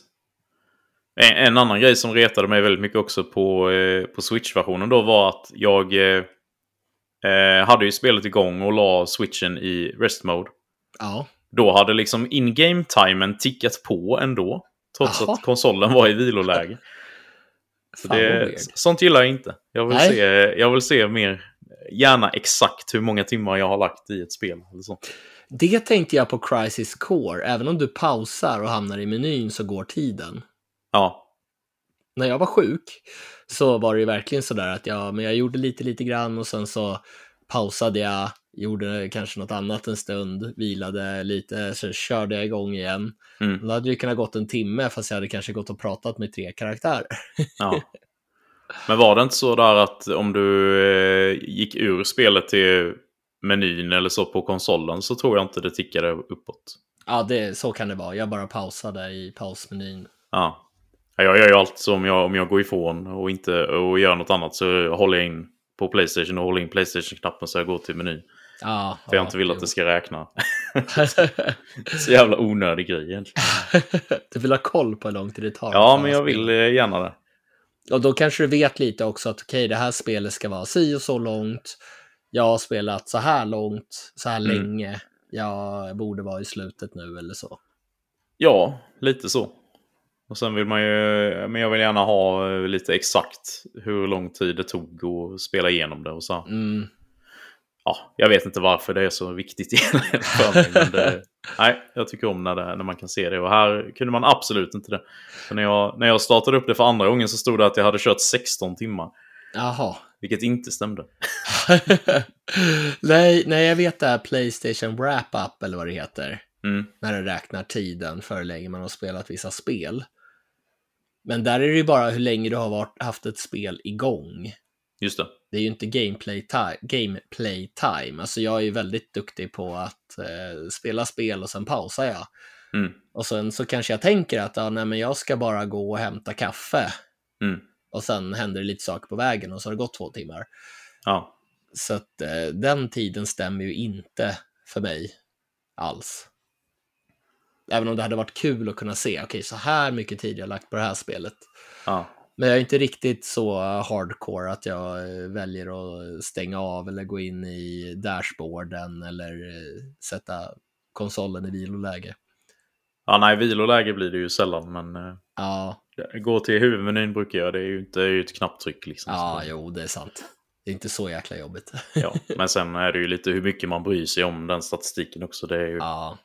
En, en annan grej som retade mig väldigt mycket också på, eh, på Switch-versionen då var att jag eh, eh, hade ju spelet igång och la switchen i rest mode. Ja, Då hade liksom in-game-timen tickat på ändå. Trots Jaha. att konsolen var i viloläge. Så det, sånt gillar jag inte. Jag vill, Nej. se, jag vill se mer, gärna exakt hur många timmar jag har lagt i ett spel. Eller så. Det tänkte jag på Crisis Core. Även om du pausar och hamnar i menyn så går tiden. Ja, När jag var sjuk så var det ju verkligen sådär att jag, men jag gjorde lite, lite grann och sen så pausade jag, gjorde kanske något annat en stund, vilade lite, så körde jag igång igen. mm, Då hade det kunnat gått en timme fast jag hade kanske gått och pratat med tre karaktärer. ja. Men var det inte så där att om du eh, gick ur spelet till menyn eller så på konsolen så tror jag inte det tickade uppåt. Ja, det, så kan det vara. Jag bara pausade i pausmenyn. Ja. Ja, Jag gör ju alltid så om jag, om jag går ifrån och inte och gör något annat så håller jag in på Playstation och håller in Playstation-knappen så jag går till menyn. Ja, För jag inte vill att det ska räkna. Så jävla onödig grej egentligen. du vill ha koll på hur lång tid det tar. Ja, men jag vill spelet. eh, gärna det. Och då kanske du vet lite också att okej, det här spelet ska vara si och så långt. Jag har spelat så här långt, så här Mm. länge. Jag borde vara i slutet nu eller så. Ja, lite så. Och sen vill man ju, men jag vill gärna ha eh, lite exakt hur lång tid det tog att spela igenom det och så. Mm. Ja, jag vet inte varför det är så viktigt egentligen för mig. Men det, nej, jag tycker om när, det, när man kan se det. Och här kunde man absolut inte det. För när, jag, när jag startade upp det för andra gången så stod det att jag hade kört 16 timmar. Jaha. Vilket inte stämde. nej, nej, jag vet det här Playstation Wrap-Up eller vad det heter. Mm. När det räknar tiden för hur länge man har spelat vissa spel. Men där är det ju bara hur länge du har varit, haft ett spel igång. Just det. Det är ju inte gameplay time. Gameplay time. Alltså jag är ju väldigt duktig på att eh, spela spel och sen pausar jag. Mm. Och sen så kanske jag tänker att ja, nej, men jag ska bara gå och hämta kaffe. Mm. Och sen händer det lite saker på vägen och så har det gått två timmar. Ja. Så att eh, den tiden stämmer ju inte för mig alls. Även om det hade varit kul att kunna se, okej, så här mycket tid jag lagt på det här spelet. ja. Men jag är inte riktigt så hardcore att jag eh, väljer att stänga av eller gå in i dashboarden eller eh, sätta konsolen i viloläge. Ja, nej, viloläge blir det ju sällan. Men eh, Ja, gå till huvudmenyn brukar jag. Det är ju inte är ju ett knapptryck liksom. ja, Så- jo, det är sant. Det är inte så jäkla jobbigt. ja. Men sen är det ju lite hur mycket man bryr sig om den statistiken också. Det är ju Ja,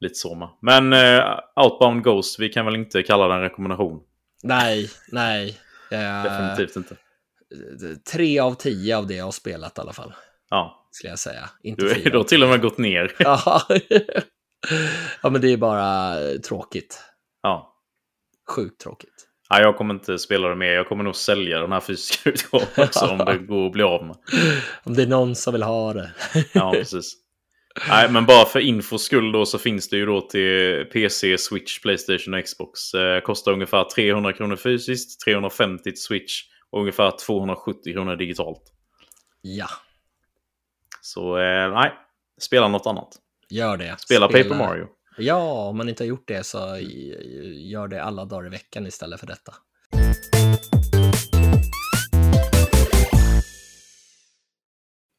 lite så med. Men eh, Outbound Ghost, vi kan väl inte kalla den rekommendation. Nej, nej. Eh, Definitivt inte. Tre av tio av det jag har spelat i alla fall, Ja, skulle jag säga. Inte du har då till och med gått ner. Ja. ja, men det är bara eh, tråkigt. Ja. Sjukt tråkigt. ja, jag kommer inte spela det mer. Jag kommer nog sälja den här fysiska utgåvan också om det går att bli av med. Om det är någon som vill ha det. Ja, precis. Nej, men bara för infos skull då så finns det ju då till PC, Switch, Playstation och Xbox. Eh, kostar ungefär 300 kronor fysiskt, 350 till Switch och ungefär 270 kronor digitalt. Ja, Så eh, nej, spela något annat. gör det. Spela, Paper Mario. Ja, om man inte har gjort det så gör det alla dagar i veckan istället för detta.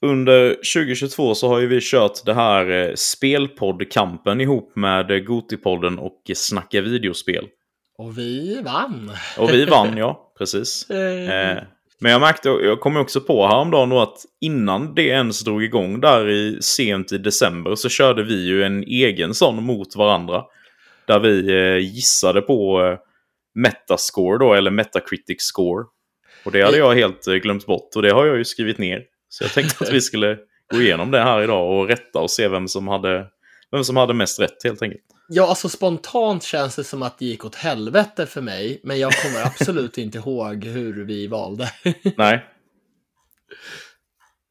Under 2022 så har ju vi kört det här eh, spelpoddkampen ihop med eh, Gotipodden och Snacka videospel. Och vi vann! Och vi vann, ja. Precis. Eh, men jag märkte, jag kom också på häromdagen då att innan det ens drog igång där i sent i december så körde vi ju en egen sån mot varandra. Där vi eh, gissade på eh, Metascore då, eller Metacritic score. Och det hade jag helt glömt bort och det har jag ju skrivit ner. Så jag tänkte att vi skulle gå igenom det här idag och rätta och se vem som hade, vem som hade mest rätt helt enkelt. Ja, alltså spontant känns det som att det gick åt helvete för mig, men jag kommer absolut inte ihåg hur vi valde. Nej.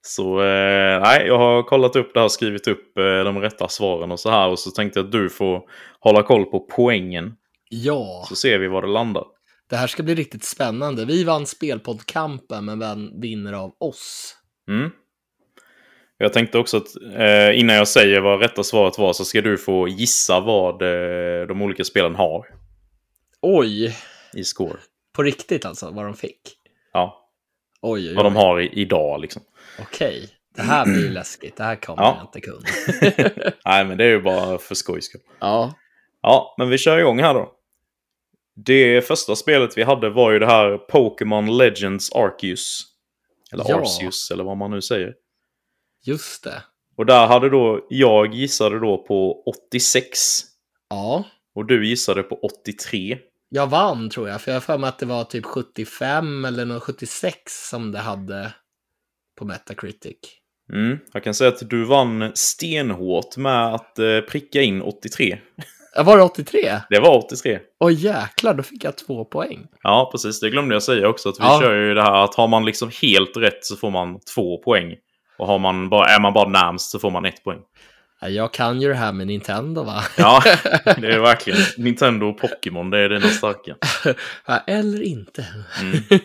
Så eh, nej, jag har kollat upp det här, skrivit upp eh, de rätta svaren och så här. Och så tänkte jag att du får hålla koll på poängen. Ja, Så ser vi var det landar. det här ska bli riktigt spännande. Vi vann spelpoddkampen, men vem vinner av oss? Mm. Jag tänkte också att eh, innan jag säger vad rätta svaret var så ska du få gissa vad eh, de olika spelen har Oj, i score. på riktigt alltså, vad de fick? Ja, Oj, oj, vad de oj. har i, idag liksom. Okej, det här blir läskigt. Det här kommer Ja. jag inte kunna. Nej, men det är ju bara för skojs skull. ja, Ja, men vi kör igång här då. Det första spelet vi hade var ju det här Pokémon Legends Arceus. Eller Ja. Arceus, eller vad man nu säger. just det. Och där hade då, jag gissade då på 86. Ja, Och du gissade på 83. jag vann tror jag, för jag har för mig att det var typ 75 eller någon 76 som det hade på Metacritic. Mm, jag kan säga att du vann stenhårt med att eh, pricka in 83. Ja, Var det 83? Det var 83. Oj jäklar, då fick jag två poäng. Ja, precis. Det glömde jag säga också. Att vi Ja. kör ju det här att har man liksom helt rätt så får man två poäng. Och har man bara, är man bara närmst så får man ett poäng. Ja, Jag kan ju det här med Nintendo va? Ja, det är verkligen Nintendo och Pokémon. Det är det starka. Ja, Eller inte. Mm.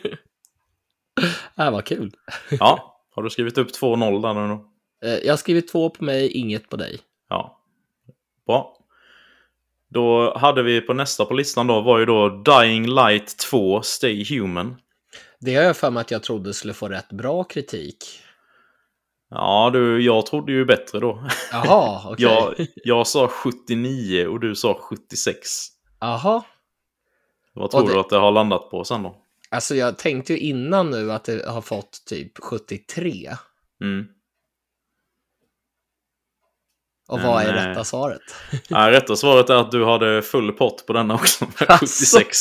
Det var kul. Ja, har du skrivit upp 2-0 där nu då? Eh, Jag har skrivit två på mig, inget på dig. Ja. Bra. Då hade vi på nästa på listan då var ju då Dying Light 2 Stay Human. Det har jag för mig att jag trodde skulle få rätt bra kritik. Ja, du, jag trodde ju bättre då. Jaha, okej. Jag, jag sa 79 och du sa 76. Jaha. Vad tror det- du att det har landat på sen då? Alltså jag tänkte ju innan nu att det har fått typ 73. Mm. Och vad är eh, rätta svaret? Ja, rätta svaret är att du hade full pott på denna också. Med Alltså. 76.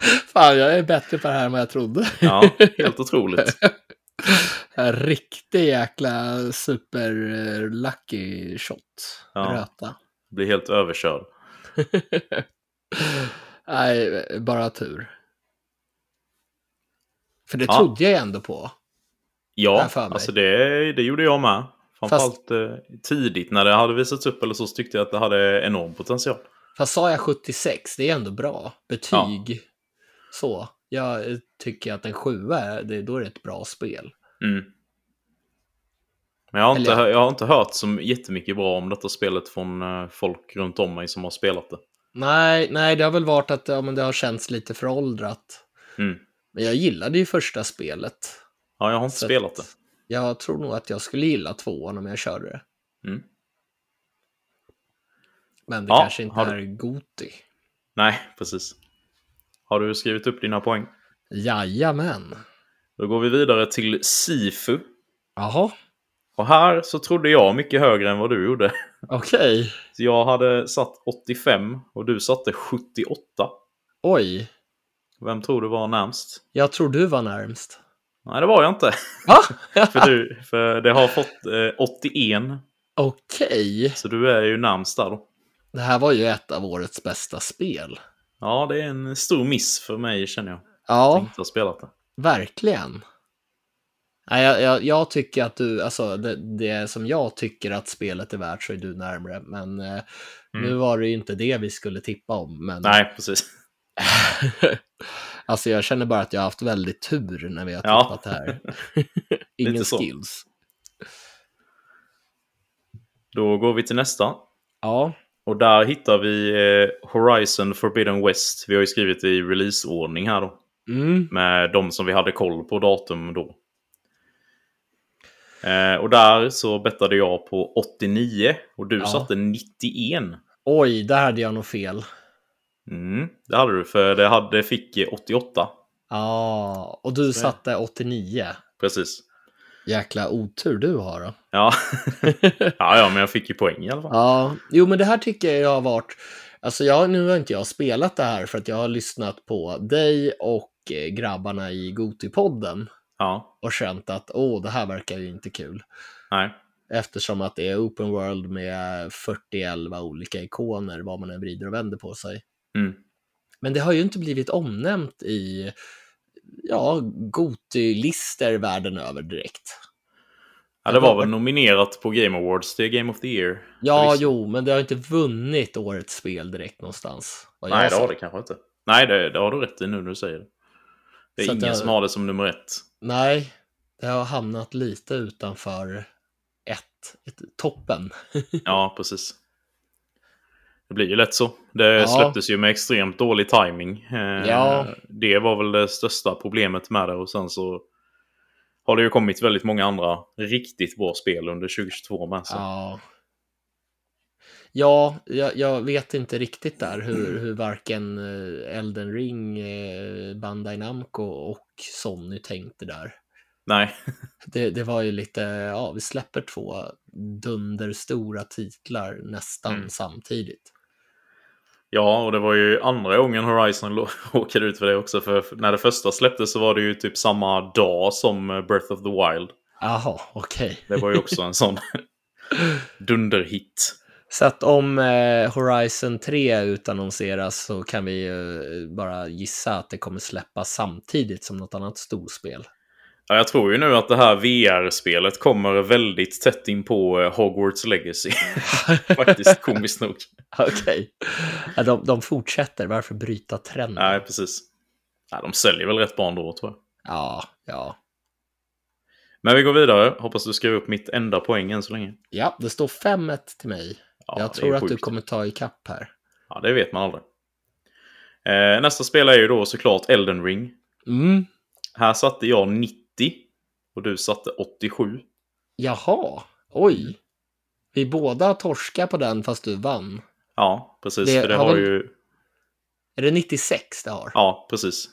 Fan, jag är bättre på det här än vad jag trodde. Ja, helt otroligt. Riktig jäkla super eh, lucky shot. Ja. Röta. Blir helt överkörd. Nej, bara tur. För det Ja. trodde jag ändå på. Ja, alltså det, det gjorde jag med. Framförallt eh, tidigt när det hade visats upp eller så, så tyckte jag att det hade enorm potential. Fast sa jag 76, det är ändå bra. Betyg. Så. Jag eh, tycker att en sjua, är, det, då är det ett bra spel. Mm. Men jag har, inte, Eller- jag har inte hört så jättemycket bra om detta spelet från eh, folk runt om mig som har spelat det. Nej, nej, det har väl varit att ja, men det har känts lite föråldrat. Mm. Men jag gillade ju första spelet. Ja, jag har inte Så spelat det. Jag tror nog att jag skulle gilla tvåan om jag körde det. Mm. Men det Ja, kanske inte du- är Goti. Nej, precis. Har du skrivit upp dina poäng? Jajamän. Då går vi vidare till Sifu. Jaha, Och här så trodde jag mycket högre än vad du gjorde. okej. Så jag hade satt 85 och du satte 78. Oj, Vem tror du var närmst? jag tror du var närmst. Nej, det var jag inte. För, du, för det har fått eh, 81. Okej. Så du är ju närmst där då. Det här var ju ett av årets bästa spel. Ja, det är en stor miss för mig känner jag. Ja, Jag inte ha spelat det. verkligen. Jag, jag, jag tycker att du, alltså det, det som jag tycker att spelet är värt så är du närmre. Men eh, nu var det ju inte det vi skulle tippa om. Men Nej, precis. alltså jag känner bara att jag har haft väldigt tur när vi har Ja. tippat det här. Ingen skills. Då går vi till nästa. Ja, Och där hittar vi eh, Horizon Forbidden West. Vi har ju skrivit i releaseordning här då. mm. Med de som vi hade koll på datum då. Eh, och där så bettade jag på 89 och du Ja. satte 91. oj, där hade jag nog fel. Mm, det hade du, för det hade, fick eh, 88. Ja, och du satte 89. Precis. Jäkla otur du har då. Ja. ja, ja, men jag fick ju poäng i alla fall. Ja, jo men det här tycker jag har varit, alltså jag, nu har inte jag spelat det här för att jag har lyssnat på dig och eh, grabbarna i Gotipodden Ja, och känt att åh, det här verkar ju inte kul. nej. Eftersom att det är open world med 40 olika ikoner, vad man än vrider och vänder på sig. Mm. Men det har ju inte blivit omnämnt i, ja, Goti-lister världen över direkt. Ja, det var väl nominerat på Game Awards till Game of the Year. Ja, jo, men det har inte vunnit årets spel direkt någonstans. Nej, det har det kanske inte. Nej, det, det har du rätt i nu när du säger det. Det är Så ingen det- som har det som nummer ett. Nej, det har hamnat lite utanför ett, ett toppen. Ja, precis. Det blir ju lätt så. Det Ja. släpptes ju med extremt dålig timing. Eh, Ja. Det var väl det största problemet med det och sen så har det ju kommit väldigt många andra riktigt bra spel under 2022 med. Så. Ja. Ja, jag, jag vet inte riktigt där hur, hur varken eh, Elden Ring, eh, Bandai Namco och Sony tänkte där. Nej, Det, det var ju lite, ja, vi släpper två dunderstora titlar nästan Mm. samtidigt. Ja och det var ju andra gången Horizon råkade ut för det också. För när det första släpptes så var det ju typ samma dag som eh, Breath of the Wild. Jaha, okej. Det var ju också en sån dunderhit. Så att om eh, Horizon 3 utannonseras så kan vi ju bara gissa att det kommer släppas samtidigt som något annat storspel. Ja, jag tror ju nu att det här VR-spelet kommer väldigt tätt in på eh, Hogwarts Legacy. Faktiskt komiskt nog. Okej. Ja, de, de fortsätter, varför bryta trenden? Nej, precis. Ja, de säljer väl rätt bra ändå tror jag. Ja, ja. Men vi går vidare. Hoppas du skriver upp mitt enda poäng än så länge. Ja, det står 5-1 till mig. Ja, jag tror att du kommer ta ikapp här. Ja, det vet man aldrig. Eh, nästa spel är ju då såklart Elden Ring. Mm. Här satte jag 90 och du satte 87. Jaha, oj. Vi båda torskar på den fast du vann. Ja, precis. Det för det har har väl- ju... Är det 96 det har? Ja, precis.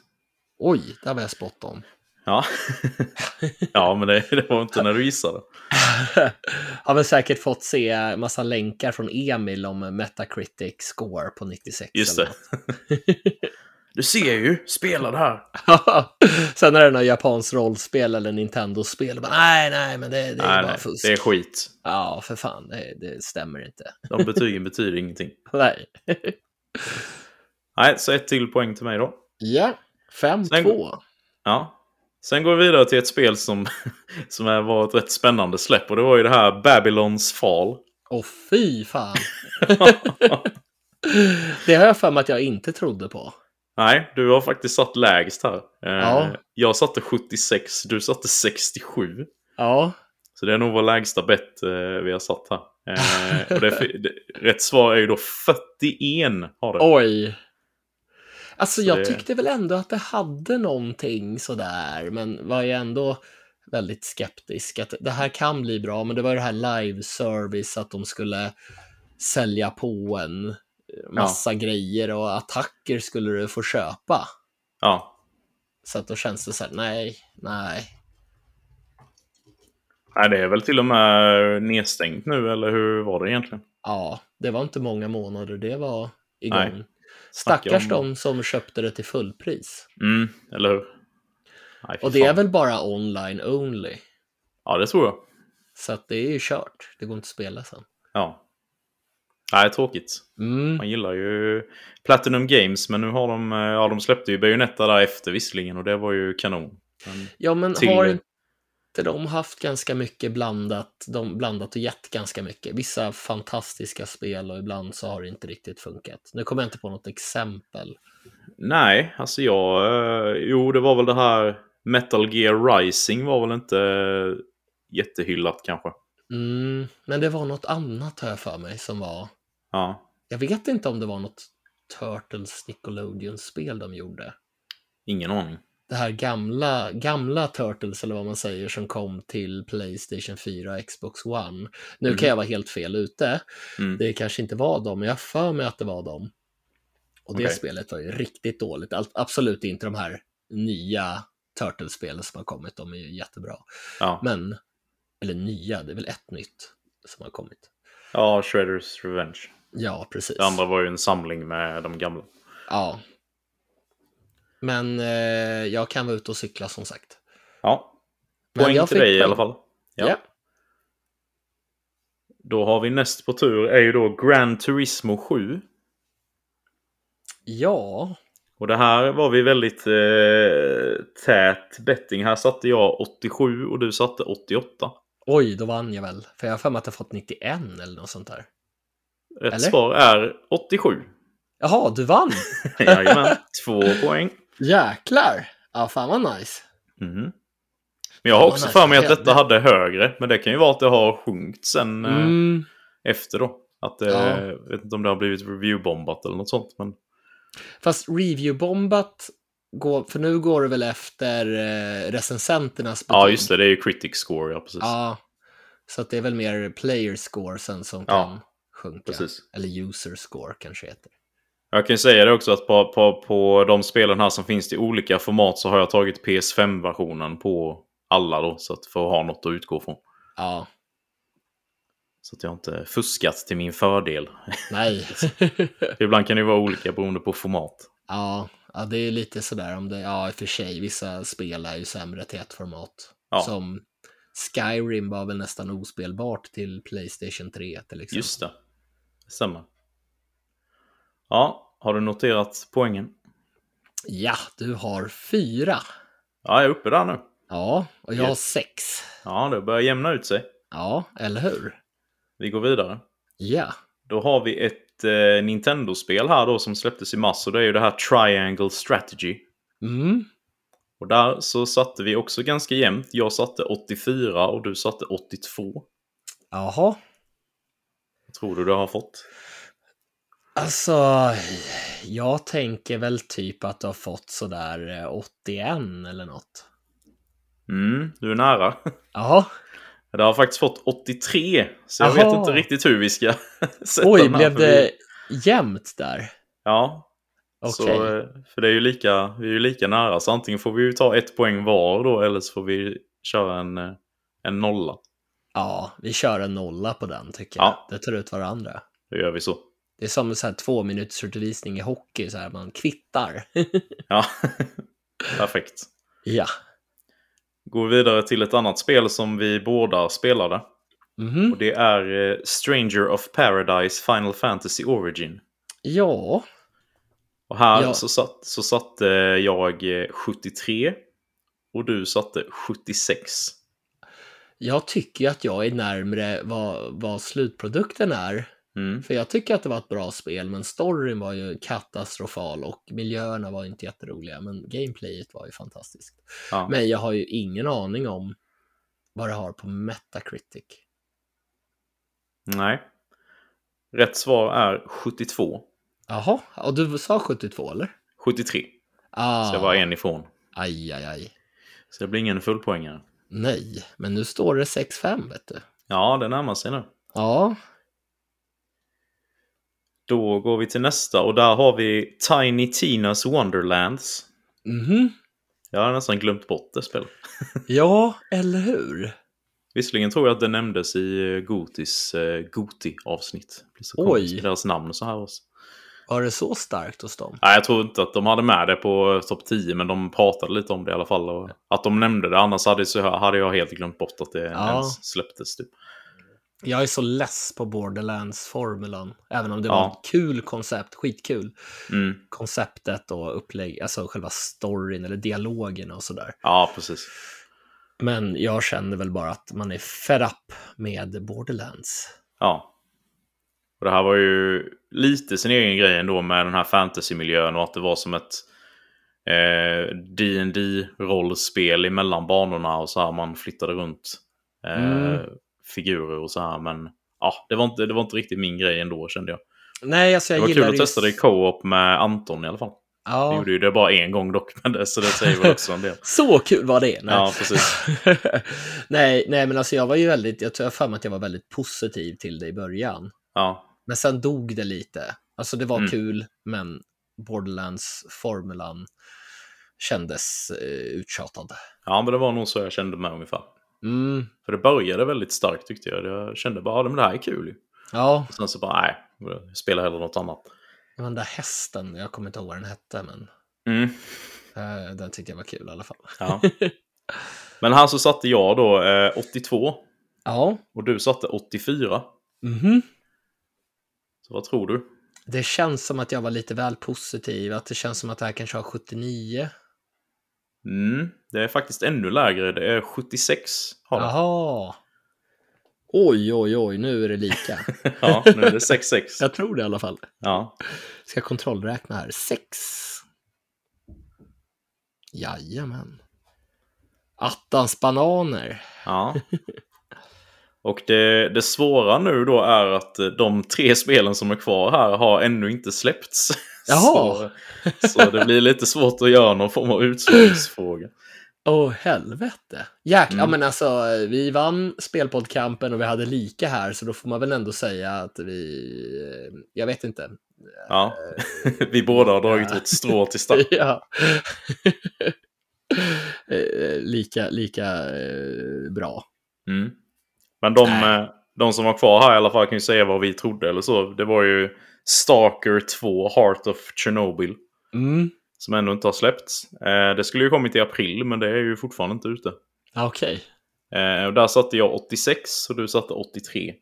Oj, där var jag spot on. Ja, ja men det, det var inte när du gissade. har väl säkert fått se massa länkar från Emil om Metacritic score på 96. Just det. Du ser ju, spela det här. Sen är det något japanskt rollspel eller Nintendo-spel. Nej, nej, men det, det är Nej, bara nej, fusk. det är skit. Ja, för fan, det, det stämmer inte. De betygen betyder ingenting. Nej. Nej, så ett till poäng till mig då. ja, 5-2. Sen- Ja. Sen går vi vidare till ett spel som, som är- var ett rätt spännande släpp och det var ju det här Babylons fall. Åh fy fan. det har jag för mig att jag inte trodde på. Nej, du har faktiskt satt lägst här. Eh, Ja. Jag satte 76, du satte 67. Ja, Så det är nog vår lägsta bett eh, vi har satt här. Eh, och det, det, rätt svar är ju då 41 har det. oj. Alltså Så jag tyckte väl ändå att det hade någonting sådär, men var ju ändå väldigt skeptisk att det här kan bli bra, men det var ju det här live service att de skulle sälja på en massa grejer och attacker skulle du få köpa. Ja. Så att då känns det så här, nej, nej. Nej, det är väl till och med nedstängt nu, eller hur var det egentligen? Ja, det var inte många månader det var igång. Nej. Stackars om- de som köpte det till fullpris. Mm, eller hur? Nej, Och det är fan. väl bara online only. Ja, det tror jag. Så att det är ju kört. Det går inte att spela sen. Ja. Nej, tråkigt. Mm. Man gillar ju Platinum Games, men nu har de, ja de släppte ju Bayonetta där efter visserligen och det var ju kanon. Men, Ja, men Till- har inte de haft ganska mycket blandat, de blandat och gett ganska mycket? Vissa fantastiska spel och ibland så har det inte riktigt funkat. Nu kommer jag inte på något exempel. nej, alltså jag... eh, Jo, det var väl det här Metal Gear Rising var väl inte eh, jättehyllat kanske. Mm, men det var något annat har jag för mig som var... Ja, Jag vet inte om det var något Turtles Nickelodeon-spel de gjorde. ingen aning. det här gamla, gamla Turtles eller vad man säger som kom till Playstation 4 och Xbox One. Nu Mm. kan jag vara helt fel ute. Mm. Det kanske inte var dem, men jag för mig att det var dem. Och det spelet var ju riktigt dåligt. Absolut inte de här nya Turtles-spelen som har kommit. De är ju jättebra. Ja, Men, eller nya, det är väl ett nytt som har kommit. ja Shredders Revenge. Ja, precis. Det andra var ju en samling med de gamla. Ja. Men eh, jag kan vara ute och cykla som sagt. Ja, poäng till dig i poäng. alla fall. Ja. Ja. Då har vi näst på tur är ju då Gran Turismo 7. Ja, Och det här var vi väldigt eh, tät betting. Här satte jag 87 och du satte 88. Oj, då vann jag väl. För jag har för mig att jag fått 91 eller något sånt där. Rätt Eller? svar är 87. Jaha, du vann! Jajamän, två poäng. Jäklar! Ja, fan vad nice. Mhm. Men jag har också för mig att det- detta hade högre. Men det kan ju vara att det har sjunkit sen eh, Mm. efter då. Att det, Ja. jag vet inte om det har blivit reviewbombat eller något sånt. Men Fast review-bombat, går, för nu går det väl efter eh, recensenternas betyg? ja, just det. Det är ju critic score, ja precis. Ja, så det är väl mer player scoresen som Ja, kan sjunka. precis. Eller user score kanske heter. Jag kan ju säga det också att på, på, på de spelen här som finns i olika format så har jag tagit PS5-versionen på alla då. Så att för att ha något att utgå från. Ja, Så att jag inte fuskat till min fördel. nej. Ibland kan det ju vara olika beroende på format. ja, ja, det är lite sådär om det, ja i och för sig, vissa spel är ju sämre till ett format. Ja. Som Skyrim var väl nästan ospelbart till Playstation 3 till exempel. Just det. Stämmer. Ja, har du noterat poängen? Ja, du har fyra. Ja, jag är uppe där nu. Ja, och jag har Yes. sex. Ja, det börjar jämna ut sig. Ja, eller hur? Vi går vidare. Ja. Då har vi ett eh, Nintendo-spel här då som släpptes i mars och det är ju det här Triangle Strategy. Mm. Och där så satte vi också ganska jämnt. Jag satte 84 och du satte 82. Jaha. Tror du du har fått? Alltså, jag tänker väl typ att du har fått sådär eh, 81 eller något. Mm, du är nära. Jaha. Det har faktiskt fått 83. Så jag Jaha. vet inte riktigt hur vi ska sätta Oj, den här, blev för det jämnt där? Ja, Okej. så, eh, för det är ju lika, vi är ju lika nära. Så antingen får vi ju ta ett poäng var då eller så får vi köra en, eh, en nolla. Ja, vi kör en nolla på den tycker jag. Ja. Det tar ut varandra. Då gör vi så. Det är som en så här två minuters undervisning i hockey, så här man kvittar. Ja, perfekt. ja. Går vi vidare till ett annat spel som vi båda spelade. Mhm. Och det är eh, Stranger of Paradise Final Fantasy Origin. Ja. Och här Ja. så, satt, så satte jag eh, 73 och du satte 76. Jag tycker ju att jag är närmre vad, vad slutprodukten är. Mm. För jag tycker att det var ett bra spel, men storyn var ju katastrofal och miljöerna var inte jätteroliga, men gameplayet var ju fantastiskt. Ja. Men jag har ju ingen aning om vad det har på Metacritic. Nej. Rätt svar är 72. Jaha, och du sa 72 eller? 73. Ah, Så jag var en ifrån. aj, aj, aj. Så det blir ingen fullpoängare. Nej, men nu står det 6-5 vet du. Ja, det närmar sig nu. Ja, Då går vi till nästa och där har vi Tiny Tinas Wonderlands. mhm. Jag har nästan glömt bort det spelet. Ja, eller hur? Visserligen tror jag att det nämndes i Gotis eh, Goti-avsnitt. Oj. deras namn och så här också. Var det så starkt hos dem? Nej, jag tror inte att de hade med det på topp 10, men de pratade lite om det i alla fall. Och att de nämnde det, annars hade, så hade jag helt glömt bort att det Ja. ens släpptes. Typ. Jag är så less på Borderlands-formulan. Även om det Ja. var ett kul koncept, skitkul. Mm. Konceptet och upplägg, alltså själva storyn eller dialogen och sådär. Ja, precis. Men jag känner väl bara att man är fed up med Borderlands. Ja. Och det här var ju lite sin egen grej ändå med den här fantasymiljön och att det var som ett eh, dd rollspel emellan banorna och så här man flyttade runt eh, Mm. figurer och så här. Men ja, det var, inte, det var inte riktigt min grej ändå kände jag. Nej, alltså Det jag var gillar kul att ju- testa det i co-op med Anton i alla fall. Vi Ja, gjorde ju det bara en gång dock, men det, så det säger väl också en del. så kul var det. Nej. Ja, precis. nej, nej, men alltså jag var ju väldigt, jag tror jag för mig att jag var väldigt positiv till det i början. Ja, Men sen dog det lite. Alltså det var Mm. kul, men Borderlands-formulan kändes eh, uttjatad. ja, men det var nog så jag kände med ungefär. Mm, För det började väldigt starkt tyckte jag. Jag kände bara, ja, men det här är kul ju. ja, Och sen så bara, nej, jag spelar hellre något annat. var den där hästen, jag kommer inte ihåg vad den hette, men Mm. eh, den tyckte jag var kul i alla fall. Ja. Men här så satte jag då eh, 82 Ja, och du satte 84. mhm. Så vad tror du? Det känns som att jag var lite väl positiv, att det känns som att det här kanske har 79. Mm, det är faktiskt ännu lägre. Det är 76. Har. Jaha. Oj, oj, oj, nu är det lika. Ja, nu är det 6-6. Jag tror det i alla fall. Ja. Ska kontrollräkna här. Sex. Jajamän. Attans bananer. ja. Och det, det svåra nu då är att de tre spelen som är kvar här har ännu inte släppts. Jaha. Så, så det blir lite svårt att göra någon form av utslagsfråga. Åh, helvete. Jäklar, Mm. ja men alltså vi vann spelpoddkampen och vi hade lika här, så då får man väl ändå säga att vi, eh, jag vet inte. Ja. Vi båda har dragit vårt strå till stack. Ja. Eh, lika, lika eh, bra. Mm. Men de, eh, de som var kvar här i alla fall kan ju säga vad vi trodde eller så. Det var ju Stalker 2, Heart of Chernobyl. Mm. Som ännu inte har släppts. Eh, det skulle ju kommit i april men det är ju fortfarande inte ute. Okej. Eh, och där satte jag 86 och du satte 83.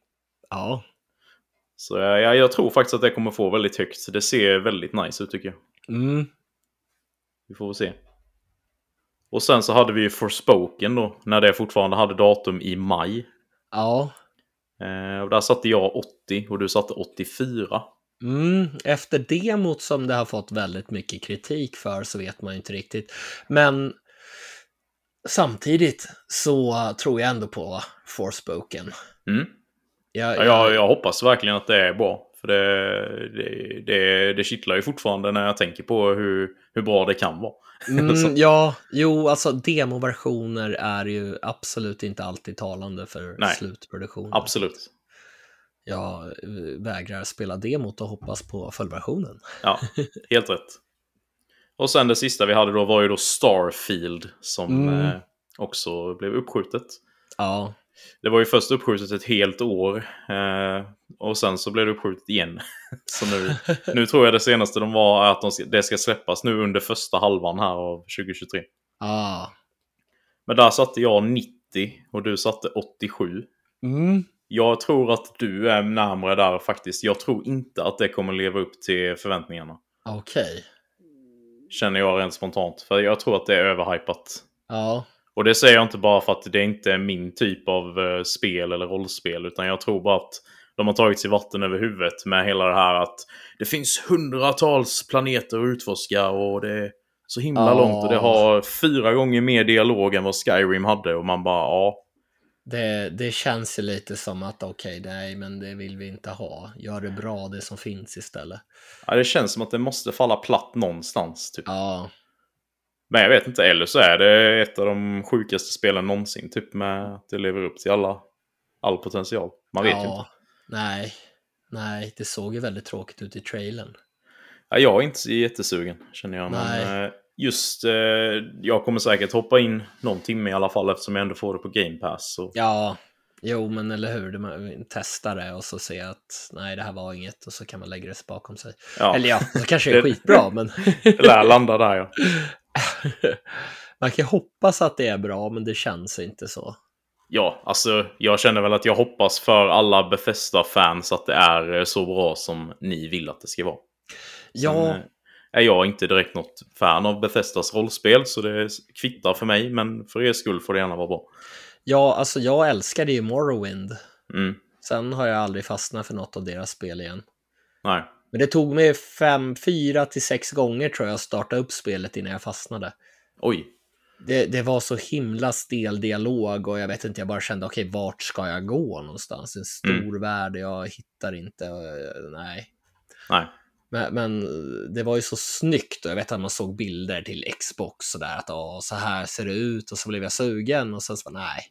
Ja. Så jag, jag tror faktiskt att det kommer få väldigt högt. Det ser väldigt nice ut tycker jag. Mm. Vi får väl se. Och sen så hade vi ju Forspoken då. När det fortfarande hade datum i maj. Ja. Eh, och där satte jag 80 och du satte 84. Mm, efter demot som det har fått väldigt mycket kritik för så vet man inte riktigt. Men samtidigt så tror jag ändå på Forspoken. Mm. Jag, Ja, jag, jag hoppas verkligen att det är bra. För det, det, det, det kittlar ju fortfarande när jag tänker på hur, hur bra det kan vara. mm, ja, jo, alltså demoversioner är ju absolut inte alltid talande för Nej. slutproduktionen. Absolut. Jag eh, vägrar spela demot och hoppas på fullversionen. Ja, helt rätt. Och sen det sista vi hade då var ju då Starfield som Mm. eh, också blev uppskjutet. Ja, Det var ju först uppskjutet ett helt år eh, och sen så blev det uppskjutet igen. så nu, nu tror jag det senaste de var är att de ska, det ska släppas nu under första halvan här av 2023. ah. Men där satte jag 90 och du satte 87. Mm. Jag tror att du är närmare där faktiskt. Jag tror inte att det kommer leva upp till förväntningarna. okej. Känner jag rent spontant. För jag tror att det är överhypat. Ja, Och det säger jag inte bara för att det inte är min typ av eh, spel eller rollspel. Utan jag tror bara att de har tagit sig vatten över huvudet med hela det här att det finns hundratals planeter att utforska och det är så himla Ja. långt och det har fyra gånger mer dialog än vad Skyrim hade. Och man bara, ja. det, det känns ju lite som att okej, nej, men det vill vi inte ha. Gör det bra, det som finns istället. ja. Det känns som att det måste falla platt någonstans. Typ. Ja, Men jag vet inte, eller så är det ett av de sjukaste spelen någonsin. Typ med att det lever upp till alla, all potential. Man vet ju inte. ja, nej, nej, det såg ju väldigt tråkigt ut i trailern. Ja, jag är inte jättesugen känner jag. Nej. Men eh, just, eh, jag kommer säkert hoppa in någon timme i alla fall eftersom jag ändå får det på Game Pass. Så. Ja, jo, men eller hur, man testar det och så ser att nej, det här var inget och så kan man lägga det bakom sig. Ja, Eller ja, det kanske är skitbra, men det lär landa där ja. man kan hoppas att det är bra, men det känns inte så. Ja, alltså jag känner väl att jag hoppas för alla Bethesda-fans att det är eh, så bra som ni vill att det ska vara. Sen, Ja, eh, är jag inte direkt något fan av Bethesdas rollspel så det kvittar för mig. Men för er skull får det gärna vara bra. ja, alltså jag älskade ju Morrowind. Mm. Sen har jag aldrig fastnat för något av deras spel igen. Nej. Men det tog mig fem, fyra till sex gånger tror jag att starta upp spelet innan jag fastnade. Oj. Det, det var så himla stel dialog och jag vet inte, jag bara kände okej, vart ska jag gå någonstans? En stor värld, jag hittar inte, eh, nej. Nej. Men, men det var ju så snyggt och jag vet att man såg bilder till Xbox och där att Åh, så här ser det ut och så blev jag sugen och sen så var nej.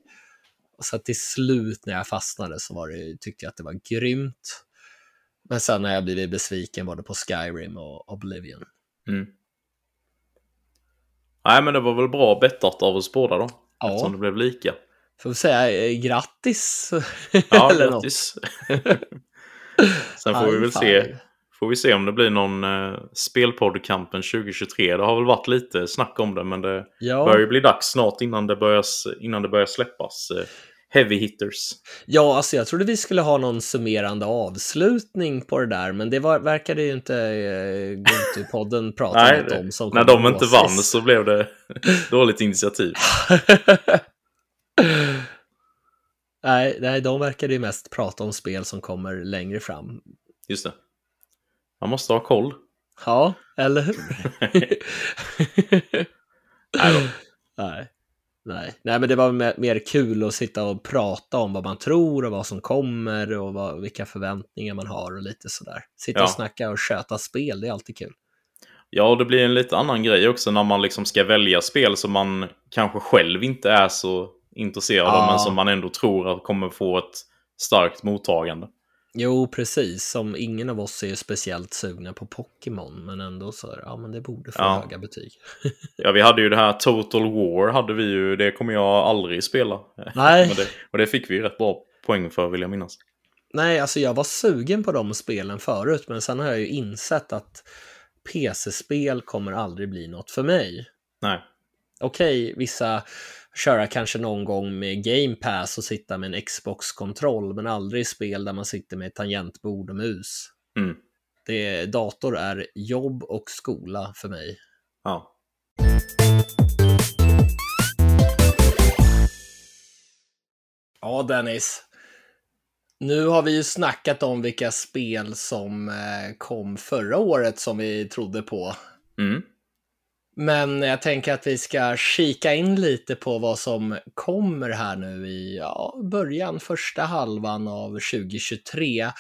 Och så till slut när jag fastnade så var det, tyckte jag att det var grymt. Men sen har jag blivit besviken både på Skyrim och Oblivion. Mm. Nej, men det var väl bra bettat av oss båda då. Ja. Eftersom det blev lika. Får vi säga eh, grattis? Ja, Eller grattis. Sen får vi väl se, får vi se om det blir någon eh, spelpoddkampen 2023. Det har väl varit lite snack om det, men det Ja. börjar ju bli dags snart innan det börjar, s- innan det börjar släppas. Eh, heavy hitters. ja, alltså jag trodde vi skulle ha någon summerande avslutning på det där, men det var, verkade ju inte eh, Guntu-podden prata Nej, något om. Som När de inte vann sist. så blev det dåligt initiativ. Nej, nej, de verkar ju mest prata om spel som kommer längre fram. Just det. Man måste ha koll. Ja, eller hur? Nej då. nej. Nej. nej, men det var mer, mer kul att sitta och prata om vad man tror och vad som kommer och vad, vilka förväntningar man har och lite sådär. Sitta Ja. och snacka och köta spel, det är alltid kul. Ja, och det blir en lite annan grej också när man liksom ska välja spel som man kanske själv inte är så intresserad av, Ja. men som man ändå tror att kommer få ett starkt mottagande. Jo, precis. Som ingen av oss är speciellt sugna på Pokémon, men ändå så, är det, ja men det borde få Ja. höga betyg. Ja, vi hade ju det här Total War, hade vi ju, det kommer jag aldrig spela. Nej. Det, och det fick vi ju rätt bra poäng för, vill jag minnas. Nej, alltså jag var sugen på de spelen förut, men sen har jag ju insett att PC-spel kommer aldrig bli något för mig. Nej. Okej, vissa köra kanske någon gång med Game Pass och sitta med en Xbox-kontroll, men aldrig spel där man sitter med tangentbord och mus. Mm. Det, dator är jobb och skola för mig. Ja. Ja, Dennis. Nu har vi ju snackat om vilka spel som eh, kom förra året som vi trodde på. Mm. Men jag tänker att vi ska kika in lite på vad som kommer här nu i ja, början, första halvan av 2023.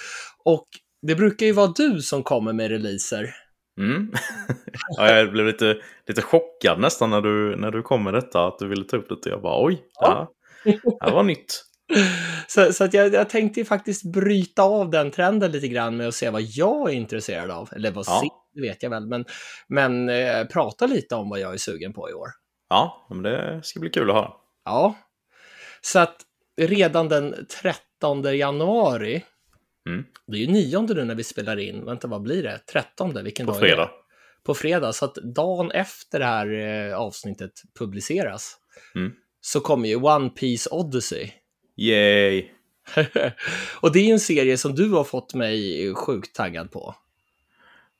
Och det brukar ju vara du som kommer med releaser. Mm. ja, jag blev lite, lite chockad nästan när du, när du kom med detta, att du ville ta upp det. Jag bara oj, Ja. det, här, var nytt. Så, så att jag, jag tänkte faktiskt bryta av den trenden lite grann med att se vad jag är intresserad av. Eller vad Ja. Det vet jag väl, men, men eh, prata lite om vad jag är sugen på i år. Ja, men det ska bli kul att höra. Ja, så att redan den 13 januari, Mm. det är ju nionde nu när vi spelar in, vänta vad blir det? 13, vilken På dag är det? fredag. På fredag, så att dagen efter det här eh, avsnittet publiceras Mm. så kommer ju One Piece Odyssey. Yay! och det är ju en serie som du har fått mig sjukt taggad på.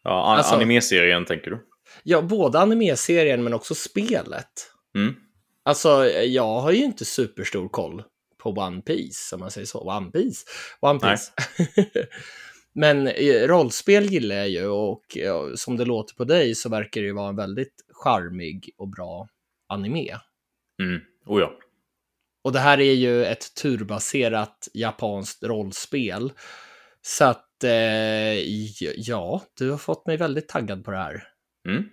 Ja, an- Alltså- Anime-serien tänker du? Ja, både anime-serien men också spelet. Mm. Alltså, jag har ju inte superstor koll på One Piece, om man säger så. One Piece? One Piece. men eh, rollspel gillar jag ju och som det låter på dig så verkar det ju vara en väldigt charmig och bra anime. Mm. Oh ja. Och det här är ju ett turbaserat japanskt rollspel. Så att, eh, ja, du har fått mig väldigt taggad på det här. Mm.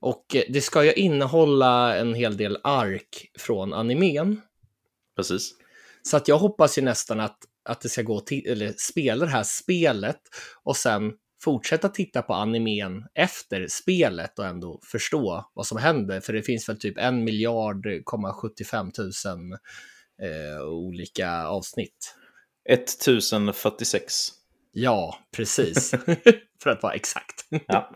Och eh, det ska ju innehålla en hel del ark från animen. Precis. Så att jag hoppas ju nästan att, att det ska gå till, eller spela det här spelet och sen fortsätta titta på animen efter spelet och ändå förstå vad som händer. För det finns väl typ en miljard, komma 75 tusen eh, olika avsnitt. 1046. Ja, precis. För att vara exakt. Ja.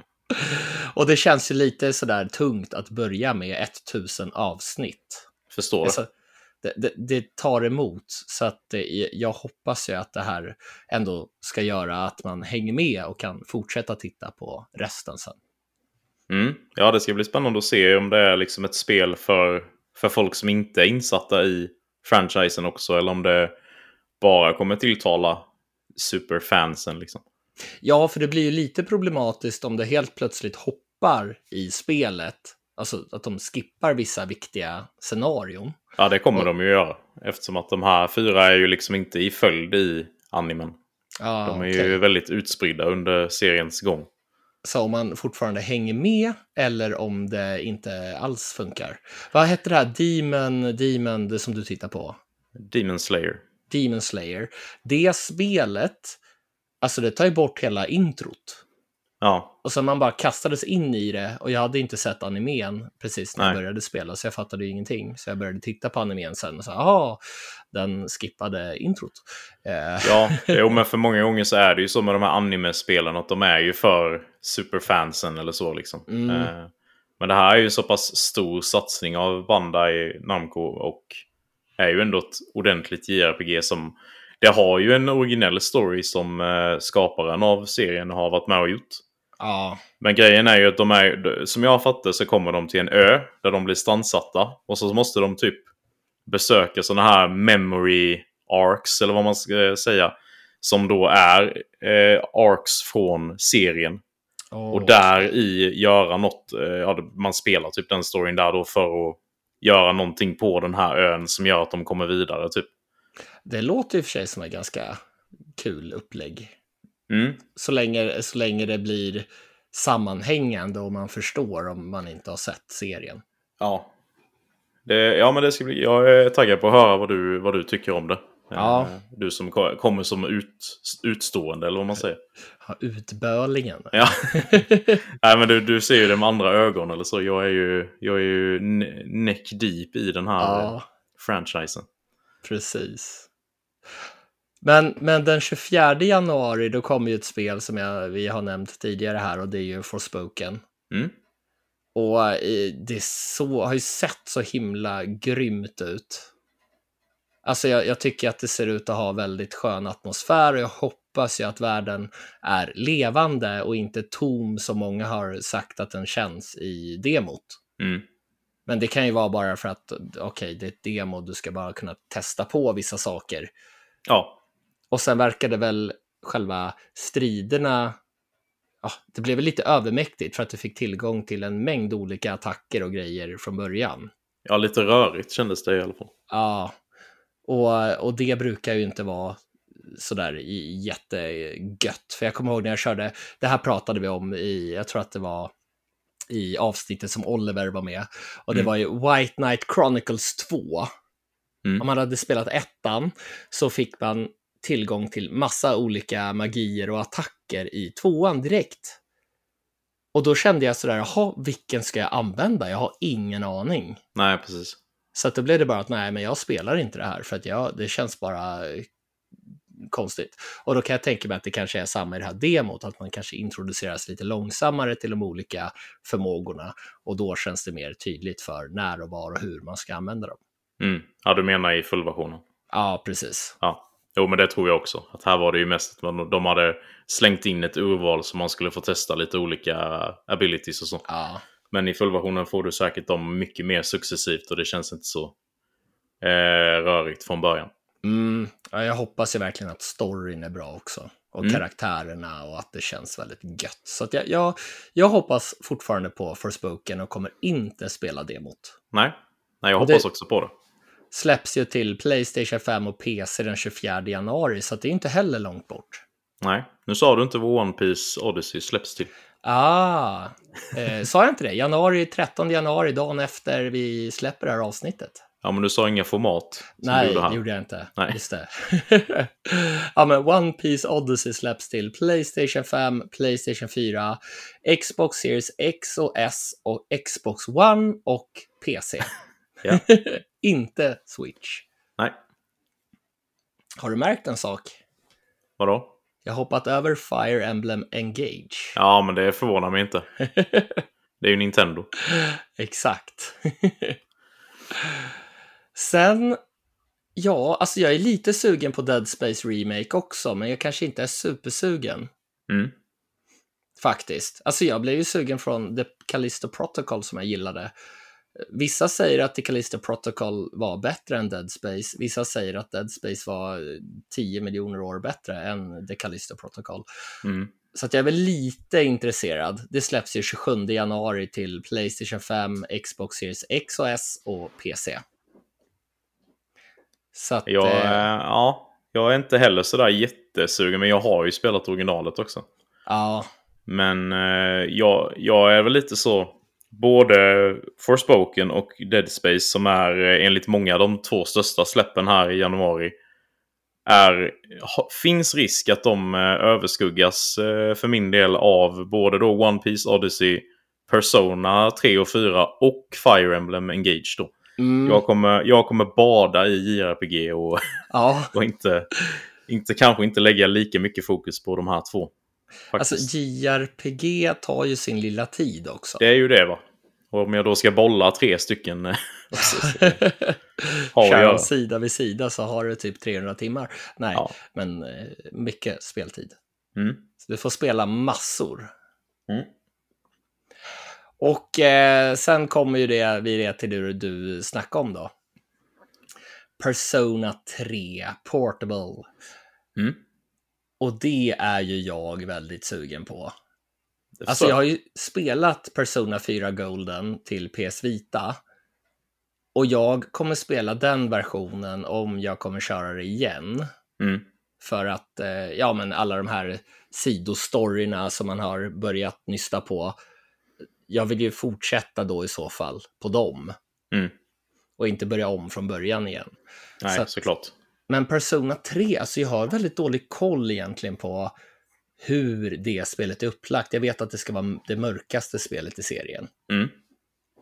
och det känns ju lite sådär tungt att börja med 1000 avsnitt. Förstår? Alltså, det, det, det tar emot, så att det, jag hoppas ju att det här ändå ska göra att man hänger med och kan fortsätta titta på resten sen. Mm. Ja, det ska bli spännande att se om det är liksom ett spel för, för folk som inte är insatta i franchisen också, eller om det bara kommer tilltala superfansen. Liksom. Ja, för det blir ju lite problematiskt om det helt plötsligt hoppar i spelet, alltså att de skippar vissa viktiga scenarion. Ja, det kommer Och- de ju göra. Eftersom att de här fyra är ju liksom inte i följd i animen. Ja, De är okej. ju väldigt utspridda under seriens gång. Så om man fortfarande hänger med eller om det inte alls funkar. Vad hette det här Demon, Demon, det som du tittar på? Demon Slayer. Demon Slayer. Det spelet, alltså det tar ju bort hela introt. Ja, Och så man bara kastades in i det och jag hade inte sett animen precis när jag Nej. började spela så jag fattade ju ingenting. Så jag började titta på animen sen och sa, jaha, den skippade introt. Eh, ja jo, men för många gånger så är det ju så med de här anime-spelen att de är ju för superfansen eller så liksom. Mm. Eh, Men det här är ju så pass stor satsning av Bandai Namco och är ju ändå ett ordentligt JRPG som det har ju en originell story som eh, skaparen av serien har varit med och gjort. ja, Men grejen är ju att de är, som jag fattar så kommer de till en ö där de blir strandsatta. Och så måste de typ besöka sådana här memory arcs, eller vad man ska säga. Som då är eh, arcs från serien. Oh. Och där i göra något, eh, man spelar typ den storyn där då för att göra någonting på den här ön som gör att de kommer vidare typ. Det låter i och för sig som ett ganska kul upplägg. Mm. Så, länge, så länge det blir sammanhängande och man förstår om man inte har sett serien. Ja. Det, ja, men det ska bli, jag är taggad på att höra vad du, vad du tycker om det. Ja. Eh, Du som ko- kommer som ut, utstående, eller vad man säger. Ha utbölingen. Ja. Nej, men du, du ser ju det med andra ögon eller så. Jag är ju, jag är ju ne- neck deep i den här eh, ja, franchisen. precis. Men, men den 24 januari då kommer ju ett spel som jag, vi har nämnt tidigare här och det är ju Forspoken. Mm. Och eh, det så, har ju sett så himla grymt ut. Alltså jag, jag tycker att det ser ut att ha väldigt skön atmosfär och jag hoppas ju att världen är levande och inte tom som många har sagt att den känns i demot. Mm. Men det kan ju vara bara för att okej, det är ett demo, du ska bara kunna testa på vissa saker. Ja. Och sen verkar det väl själva striderna, ja, det blev väl lite övermäktigt för att du fick tillgång till en mängd olika attacker och grejer från början. ja, lite rörigt kändes det i alla fall. Ja, och, och det brukar ju inte vara sådär jättegött. För jag kommer ihåg när jag körde, det här pratade vi om i, jag tror att det var i avsnittet som Oliver var med. Och det Mm. var ju White Knight Chronicles 2. Mm. Om man hade spelat ettan så fick man tillgång till massa olika magier och attacker i tvåan direkt. Och då kände jag sådär, jaha, vilken ska jag använda? Jag har ingen aning. Nej, precis. Så att då blev det bara att nej, men jag spelar inte det här för att jag, det känns bara konstigt. Och då kan jag tänka mig att det kanske är samma i det här demot, att man kanske introduceras lite långsammare till de olika förmågorna och då känns det mer tydligt för när och var och hur man ska använda dem. Mm. Ja, du menar i fullversionen? Ja, precis. Ja. Jo, men det tror jag också. Att här var det ju mest att de hade slängt in ett urval så man skulle få testa lite olika abilities och så. Ja, Men i fullversionen får du säkert dem mycket mer successivt och det känns inte så eh, rörigt från början. mm, ja jag hoppas ju verkligen att storyn är bra också. Och Mm. karaktärerna och att det känns väldigt gött. Så jag, jag, jag hoppas fortfarande på Forspoken och kommer inte spela demot. Nej, Nej jag Och det- hoppas också på det. släpps ju till Playstation 5 och PC den 24 januari, så det är inte heller långt bort. Nej, nu sa du inte vad One Piece Odyssey släpps till. Ah, eh, sa jag inte det? Januari, 13 januari, dagen efter vi släpper det här avsnittet. Ja, men du sa inga format. Nej, gjorde det gjorde jag inte. Nej. Just det. ja, men One Piece Odyssey släpps till Playstation 5, Playstation 4, Xbox Series X och S och Xbox One och PC. Inte Switch. Nej, Har du märkt en sak? vadå? Jag har hoppat över Fire Emblem Engage. Ja, men det förvånar mig inte. Det är ju Nintendo. Exakt. Sen, ja, alltså jag är lite sugen på Dead Space Remake också, men jag kanske inte är supersugen. Mm. Faktiskt. Alltså jag blev ju sugen från The Callisto Protocol som jag gillade. Vissa säger att The Callisto Protocol var bättre än Dead Space. Vissa säger att Dead Space var 10 miljoner år bättre än The Callisto Protocol. Mm. Så jag är väl lite intresserad. Det släpps ju 27 januari till Playstation 5, Xbox Series X och S och PC. Så att, Jag, eh, eh, ja, jag är inte heller sådär jättesugen, men jag har ju spelat originalet också. ja, Men eh, jag, jag är väl lite så. Både Forspoken och Dead Space som är eh, enligt många de två största släppen här i januari. Är, finns risk att de eh, överskuggas eh, för min del av både då One Piece Odyssey, Persona 3 och 4 och Fire Emblem Engage då. mm, Jag, kommer, jag kommer bada i JRPG och, ja. och inte, inte, kanske inte lägga lika mycket fokus på de här två. Alltså Faktiskt. JRPG tar ju sin lilla tid också. Det är ju det va. Och om jag då ska bolla tre stycken eh, Kör sida vid sida så har du typ 300 timmar. Nej, Ja. men eh, mycket speltid. Mm. Du får spela massor. Mm. Och eh, sen kommer ju det, vi det till det du snackade om då. Persona 3 Portable. Mm. Och det är ju jag väldigt sugen på. Alltså jag har ju spelat Persona 4 Golden till PS Vita. Och jag kommer spela den versionen om jag kommer köra det igen. Mm. För att, eh, ja men alla de här sidostoryna som man har börjat nysta på. Jag vill ju fortsätta då i så fall på dem. Mm. Och inte börja om från början igen. Nej, så att- såklart. Men Persona 3, alltså jag har väldigt dålig koll egentligen på hur det spelet är upplagt. Jag vet att det ska vara det mörkaste spelet i serien. Mm.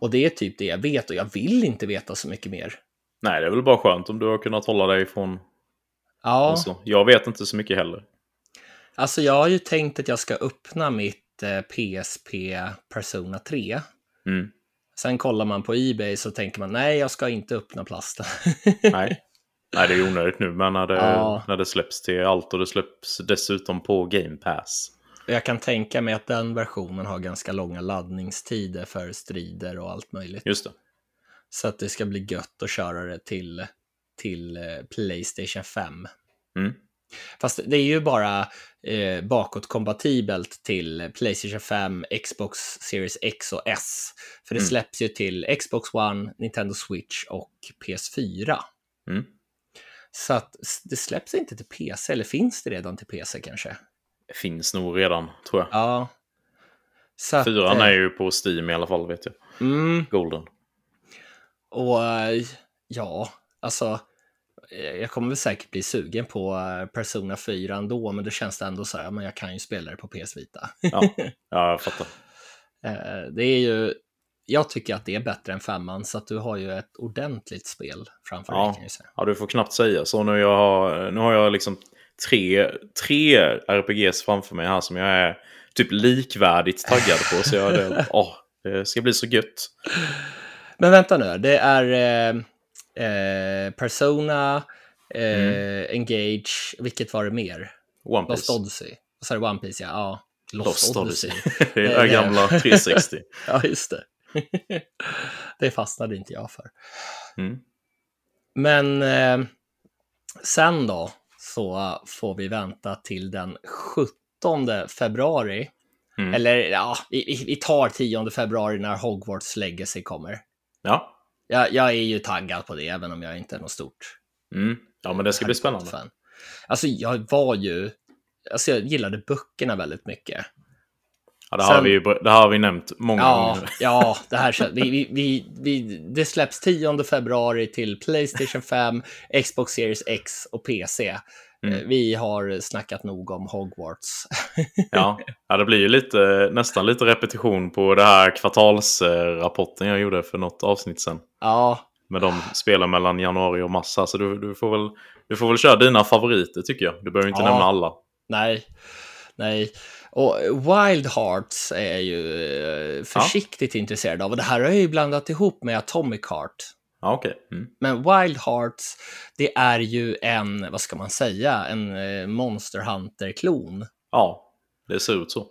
Och det är typ det jag vet och jag vill inte veta så mycket mer. Nej, det är väl bara skönt om du har kunnat hålla dig ifrån... Ja, Alltså, jag vet inte så mycket heller. alltså jag har ju tänkt att jag ska öppna mitt eh, PSP Persona 3. Mm. Sen kollar man på Ebay så tänker man nej, jag ska inte öppna plasten. Nej. Nej, det är onödigt nu, men när det, Ja. när det släpps till allt och det släpps dessutom på Game Pass. Jag kan tänka mig att den versionen har ganska långa laddningstider för strider och allt möjligt. Just det. Så att det ska bli gött att köra det till, till eh, Playstation 5. Mm. Fast det är ju bara eh, bakåtkompatibelt till Playstation 5, Xbox Series X och S. För det Mm. släpps ju till Xbox One, Nintendo Switch och PS4. Mm. Så att det släpps inte till PC, eller finns det redan till PC kanske? Det finns nog redan, tror jag. Ja. Så Fyran eh, är ju på Steam i alla fall, vet jag. Mm, Golden. och eh, ja, alltså eh, jag kommer väl säkert bli sugen på Persona 4 ändå, men det känns det ändå så här, men jag kan ju spela det på PS Vita. Ja, ja jag fattar. Det är ju, jag tycker att det är bättre än femman, så att du har ju ett ordentligt spel framför Ja. dig kan jag säga. Ja, du får knappt säga så. Nu, jag har, nu har jag liksom tre, tre RPGs framför mig här som jag är typ likvärdigt taggad på. Så jag, det, åh, det ska bli så gött. Men vänta nu, det är eh, eh, Persona, eh, Engage, vilket var det mer? One Lost Piece. Odyssey. Och så är det One Piece, ja. ja. Lost, Lost Odyssey. Odyssey. det är Eh, gamla 360. ja, just det. det fastnade inte jag för. Mm. Men eh, sen då så får vi vänta till den 17 februari. Mm. Eller ja, vi, vi- tar 10 februari när Hogwarts Legacy kommer. Ja. Jag, jag är ju taggad på det, även om jag inte är något stort Mm. ja, men det ska bli spännande. Potter-fan. Alltså, jag var ju... Alltså, jag gillade böckerna väldigt mycket. Ja, det, har Sen- vi, ju- det har vi nämnt många Ja, gånger. ja det här. Vi, vi, vi, det släpps 10 februari till Playstation 5, Xbox Series X och PC. Mm. Eh, Vi har snackat nog om Hogwarts. Ja. ja, det blir ju lite, nästan lite repetition på det här kvartalsrapporten jag gjorde för något avsnitt sen. ja, Med de spelen mellan januari och mars. Så du, du, får väl, du får väl köra dina favoriter tycker jag. Du behöver inte Ja. nämna alla. nej, nej. Och Wild Hearts är ju eh, försiktigt intresserad av. Och det här har jag ju blandat ihop med Atomic Heart. Ja, okej. Mm. Men Wild Hearts, det är ju en, vad ska man säga, en eh, Monster Hunter-klon. Ja, det ser ut så.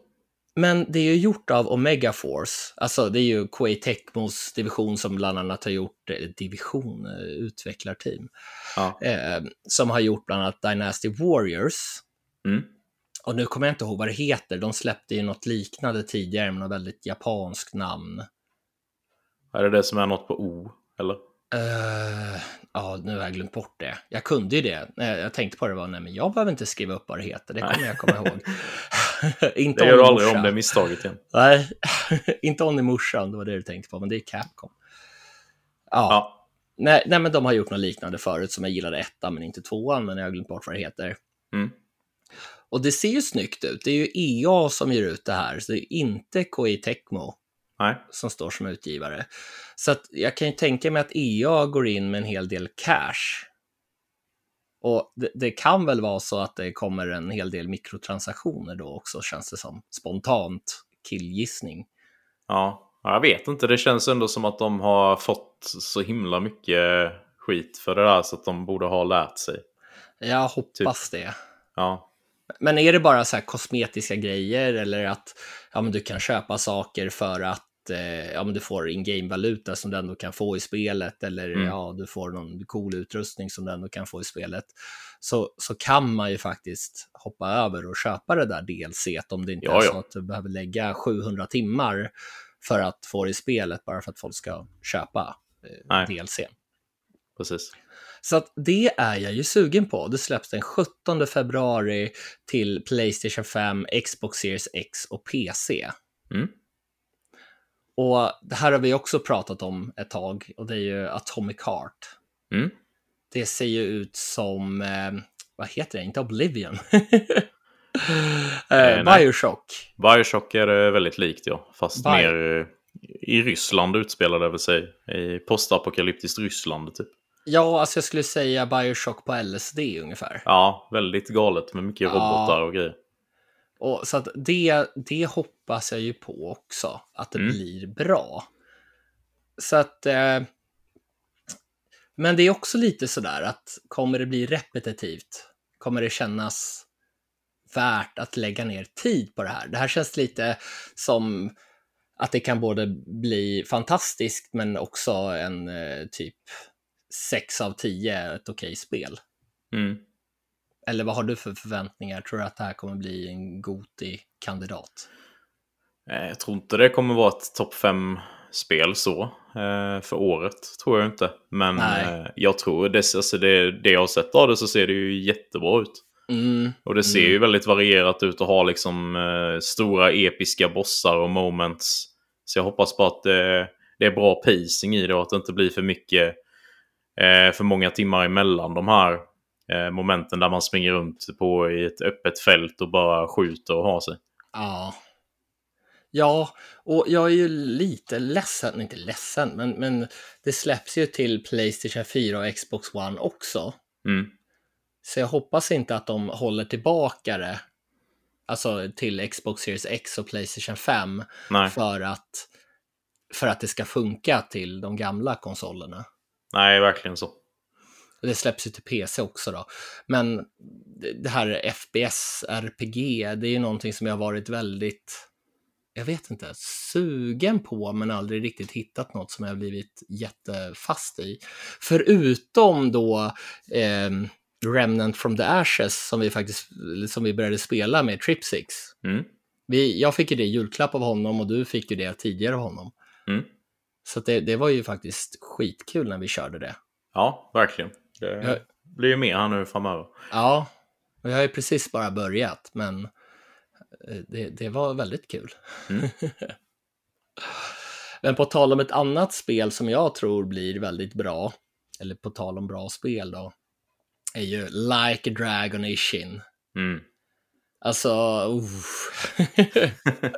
Men det är ju gjort av Omega Force, alltså det är ju Koei Tecmos division som bland annat har gjort, eh, division, utvecklarteam, Ja. eh, som har gjort bland annat Dynasty Warriors. Mm. Och nu kommer jag inte ihåg vad det heter, de släppte ju något liknande tidigare med något väldigt japanskt namn. Är det det som är något på O? Eller? Eh, ja, nu har jag glömt bort det. Jag kunde ju det. Jag tänkte på det var, nej men jag behöver inte skriva upp vad det heter, det kommer jag komma ihåg. inte Det gör du aldrig om det misstaget igen. Nej, inte Onimusha, det var det du tänkte på, men det är Capcom. Ja, Ja. Nej, nej, men de har gjort något liknande förut som jag gillade ettan, men inte tvåan, men jag har glömt bort vad det heter. Mm. Och det ser ju snyggt ut. Det är ju EA som ger ut det här, så det är inte Koei Tecmo Nej. som står som utgivare. Så jag kan ju tänka mig att EA går in med en hel del cash. Och det, det kan väl vara så att det kommer en hel del mikrotransaktioner då också, känns det som. Spontant killgissning. Ja. ja, jag vet inte. Det känns ändå som att de har fått så himla mycket skit för det där så att de borde ha lärt sig. Jag hoppas det. Ja, Men är det bara så här kosmetiska grejer eller att ja, men du kan köpa saker för att eh, ja, men du får in-game-valuta som du ändå kan få i spelet eller Mm. ja, du får någon cool utrustning som du ändå kan få i spelet. Så, så kan man ju faktiskt hoppa över och köpa det där DLC om det inte Ja, är ja. så att du behöver lägga 700 timmar för att få det i spelet bara för att folk ska köpa eh. DLC. Precis. Så att det är jag ju sugen på. Det släpps den 17 februari till Playstation 5, Xbox Series X och PC. Mm. Och det här har vi också pratat om ett tag och det är ju Atomic Heart. Mm. Det ser ju ut som, eh, vad heter det, inte Oblivion? Eh, eh, nej. Bioshock. Bioshock är det väldigt likt ja. Fast Bio- mer i Ryssland utspelar det väl sig. I postapokalyptiskt Ryssland typ. Ja, alltså jag skulle säga Bioshock på LSD ungefär. Ja, väldigt galet med mycket Ja. robotar och grejer. Och så att det, det hoppas jag ju på också, att det Mm. blir bra. Så att... Eh, men det är också lite sådär att kommer det bli repetitivt? Kommer det kännas värt att lägga ner tid på det här? Det här känns lite som att det kan både bli fantastiskt men också en eh, typ 6 av 10 ett okej spel. Mm. Eller vad har du för förväntningar? Tror du att det här kommer bli en Goti-kandidat? Eh, Jag tror inte det kommer vara ett topp 5-spel så eh, för året. Tror jag inte. Men Nej. eh, jag tror det, alltså det, det jag har sett av det så ser det ju jättebra ut. Mm, Och det ser Mm. ju väldigt varierat ut och har liksom eh, stora episka bossar och moments. Så jag hoppas på att eh, det är bra pacing i det och att det inte blir för mycket, eh, för många timmar emellan de här eh, momenten där man springer runt på i ett öppet fält och bara skjuter och har sig. ja. Ja, och jag är ju lite ledsen, inte ledsen, men, men det släpps ju till Playstation 4 och Xbox One också. Mm. Så jag hoppas inte att de håller tillbaka det, alltså till Xbox Series X och Playstation 5, Nej. för att, för att det ska funka till de gamla konsolerna. Nej, verkligen så. Det släpps ju till PC också då. Men det- här FPS, RPG, det är ju någonting som jag har varit väldigt, jag vet inte, sugen på men aldrig riktigt hittat något som jag har blivit jättefast i. Förutom då eh, Remnant from the Ashes som vi faktiskt som vi började spela med Tripsix. Mm. Vi, jag fick ju det i julklapp av honom och du fick ju det tidigare av honom. Mm. Så det, det var ju faktiskt skitkul när vi körde det. Ja, verkligen. Det Ja. blir ju mer här nu framöver. Ja, och jag har ju precis bara börjat, men eh, det, det var väldigt kul. Mm. men på tal om ett annat spel som jag tror blir väldigt bra, eller på tal om bra spel då, är ju Like a Dragon Ishin. Mm. Alltså, uh.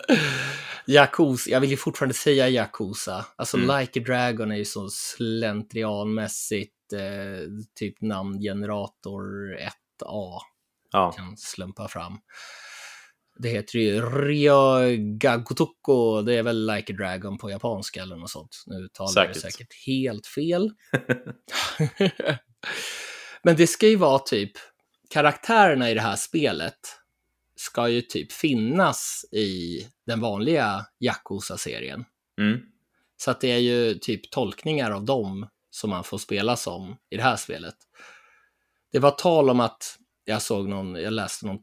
Yakuza, jag vill ju fortfarande säga Yakuza. Alltså Mm. Like a Dragon är ju så slentrianmässigt eh, typ namngenerator 1A Ja, kan slumpa fram. Det heter ju Ryoga Gotoko, det är väl Like a Dragon på japanska eller något sånt. Nu talar jag säkert helt fel. Men det ska ju vara typ, karaktärerna i det här spelet ska ju typ finnas i den vanliga Yakuza-serien. mm. Så att det är ju typ tolkningar av dem som man får spela som i det här spelet. Det var tal om att, jag såg någon, jag läste någon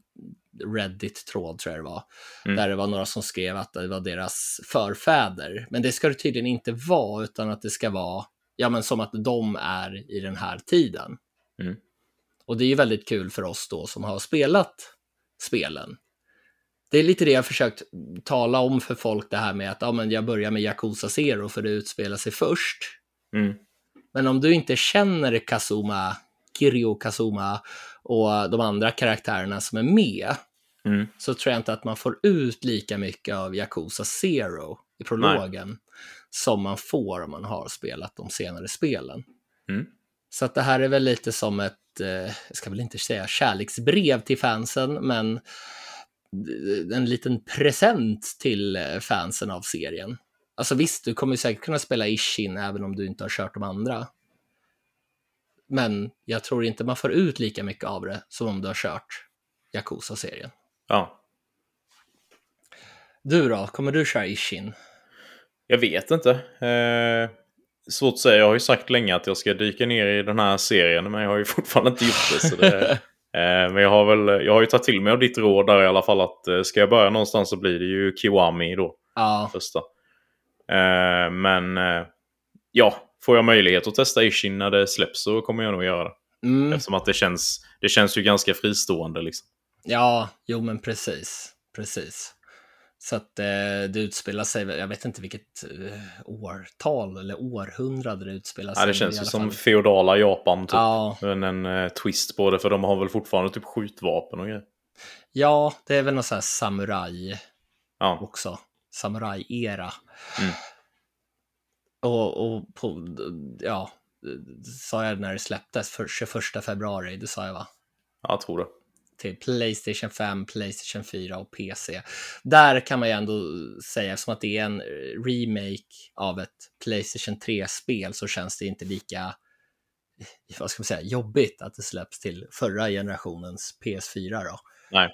Reddit-tråd tror jag det var, Mm. där det var några som skrev att det var deras förfäder. Men det ska det tydligen inte vara, utan att det ska vara, ja men som att de är i den här tiden. Mm. Och det är ju väldigt kul för oss då som har spelat spelen. Det är lite det jag försökt tala om för folk, det här med att ja, men jag börjar med Yakuza Zero för det utspelar sig först. Mm. Men om du inte känner Kazuma, Kiryu Kazuma och de andra karaktärerna som är med, Mm. så tror jag inte att man får ut lika mycket av Yakuza Zero i prologen som man får om man har spelat de senare spelen. Mm. Så att det här är väl lite som ett, jag ska väl inte säga kärleksbrev till fansen, men en liten present till eh, fansen av serien. Alltså visst, du kommer säkert kunna spela Ishin även om du inte har kört de andra. Men jag tror inte man får ut lika mycket av det som om du har kört Yakuza-serien. Ja. Du då, kommer du köra Ishin? Jag vet inte. Eh, svårt att säga. Jag har ju sagt länge att jag ska dyka ner i den här serien, men jag har ju fortfarande inte gjort det. Så det eh, men jag har väl, jag har ju tagit till mig av ditt råd där i alla fall att eh, ska jag börja någonstans så blir det ju Kiwami då. Ja, Första. Eh, men ja, får jag möjlighet att testa Ishin när det släpps så kommer jag nog göra det. mm, Eftersom att det känns, det känns ju ganska fristående liksom. ja, jo men precis. Precis. Så att eh, det utspelar sig, jag vet inte vilket eh, årtal eller århundrade det utspelar sig. Ja, det känns ju som feodala Japan typ. Ja, Men en eh, twist på det för de har väl fortfarande typ skjutvapen och grejer. ja, det är väl någon sån här samuraj Ja, också. Samuraj-era. Mm. Och, och på, ja, sa jag när det släpptes, för 21 februari, det sa jag va? jag tror det. Till Playstation 5, Playstation 4 och PC. Där kan man ju ändå säga, som att det är en remake av ett Playstation 3-spel så känns det inte lika, vad ska man säga, jobbigt att det släpps till förra generationens PS4 då. Nej.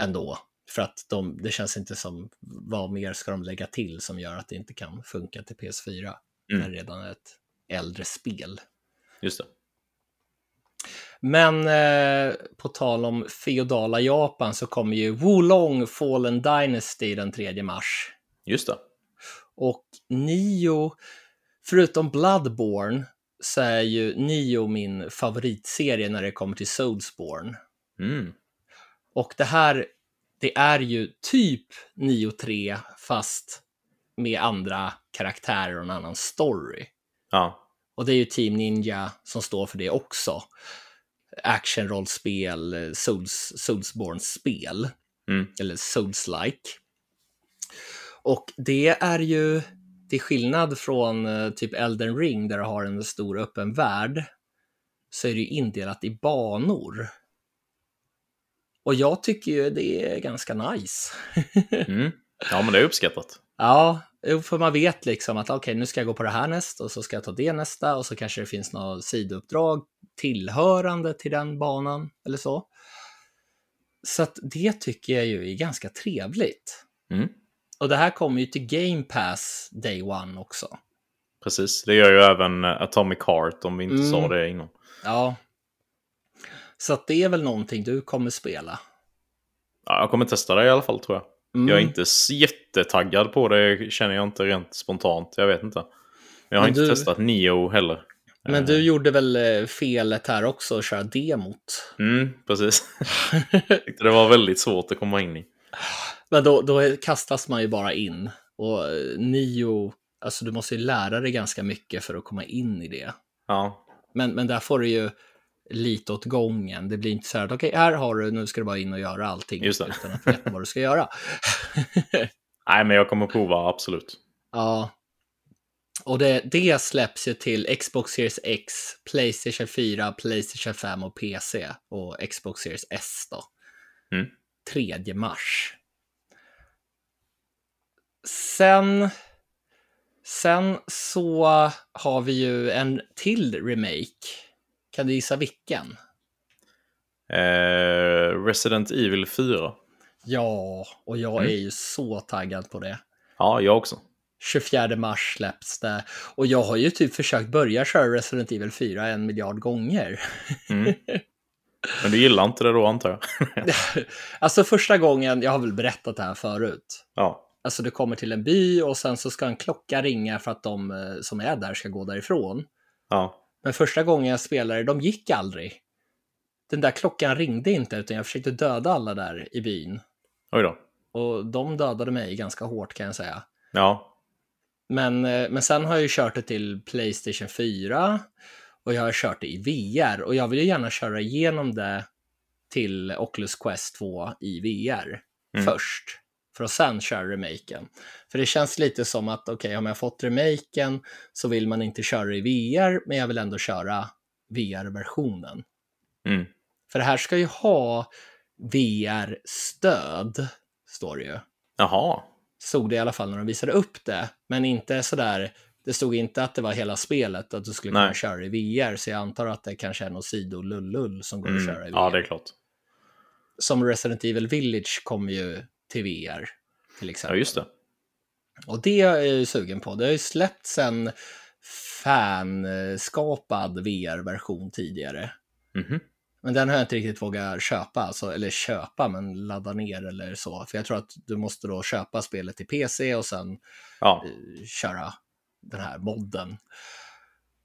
Ändå. För att de, det känns inte som, vad mer ska de lägga till som gör att det inte kan funka till PS4? Mm. När det redan är ett äldre spel. Just det. Men eh, på tal om feodala Japan så kommer ju Wulong Fallen Dynasty den 3 mars. Just det. Och Nio, förutom Bloodborne, så är ju Nio min favoritserie när det kommer till Soulsborne. Mm. Och det här, det är ju typ Nio 3 fast med andra karaktärer och en annan story. Ja. Och det är ju Team Ninja som står för det också. Actionrollspel, eh, Souls, Soulsborne-spel. Mm. Eller Souls-like. Och det är ju, till skillnad från eh, typ Elden Ring där du har en stor öppen värld, så är det ju indelat i banor. Och jag tycker ju det är ganska nice. Mm. Ja, men det är uppskattat. Ja, för man vet liksom att okej, nu ska jag gå på det här nästa och så ska jag ta det nästa och så kanske det finns något sidouppdrag tillhörande till den banan eller så. Så att det tycker jag ju är ganska trevligt. Mm. Och det här kommer ju till Game Pass Day One också. Precis. Det gör ju även eh, Atomic Heart om vi inte Mm. sa det innan. Ja. Så att det är väl någonting du kommer spela. Ja, jag kommer testa det i alla fall tror jag. Mm. Jag är inte så jättetaggad på det, känner jag inte rent spontant. Jag vet inte. Men jag har Men inte du- testat Nio heller. Men du gjorde väl eh, felet här också, att köra demot? Mm, precis. Det var väldigt svårt att komma in i. Men då, då kastas man ju bara in. Och eh, Nio, alltså du måste ju lära dig ganska mycket för att komma in i det. Ja, Men, men där får du ju lite åt gången. Det blir inte så här att okej, här har du, nu ska du bara in och göra allting utan att veta vad du ska göra. nej men jag kommer prova absolut. ja. Och det, det släpps ju till Xbox Series X, Playstation 4, Playstation 5 och PC. Och Xbox Series S då. Mm. 3 mars. Sen, sen så har vi ju en till remake. Kan du gissa vilken? Eh, Resident Evil 4. Ja, och jag Mm. är ju så taggad på det. Ja, jag också. 24 mars släpps det. Och jag har ju typ försökt börja köra Resident Evil 4 en miljard gånger. Mm. Men du gillar inte det då antar jag? alltså första gången, jag har väl berättat det här förut. Ja. Alltså du kommer till en by och sen så ska en klocka ringa för att de eh, som är där ska gå därifrån. Ja. Men första gången jag spelade, de gick aldrig. Den där klockan ringde inte utan jag försökte döda alla där i byn. Oj då. Och de dödade mig ganska hårt kan jag säga. Ja. Men, eh, men sen har jag ju kört det till Playstation 4 och jag har kört det i VR och jag vill ju gärna köra igenom det till Oculus Quest 2 i VR Mm. först. För att sen köra remaken. För det känns lite som att okej, om jag fått remaken så vill man inte köra i VR, men jag vill ändå köra VR-versionen. Mm. För det här ska ju ha VR-stöd, står det ju. Jaha. Stod det i alla fall när de visade upp det. Men inte sådär, det stod inte att det var hela spelet, att du skulle kunna Nej. köra i VR. Så jag antar att det kanske är någon sidolullull som går att köra i Mm. VR. Ja, det är klart. Som Resident Evil Village kommer ju till VR, till Ja, exempel. just det. Och det är jag ju sugen på. Det har ju släppts en fanskapad VR-version tidigare. Mhm. Men den har jag inte riktigt vågat köpa, alltså, eller köpa, men ladda ner eller så. För jag tror att du måste då köpa spelet till PC och sen Ja, eh, köra den här modden.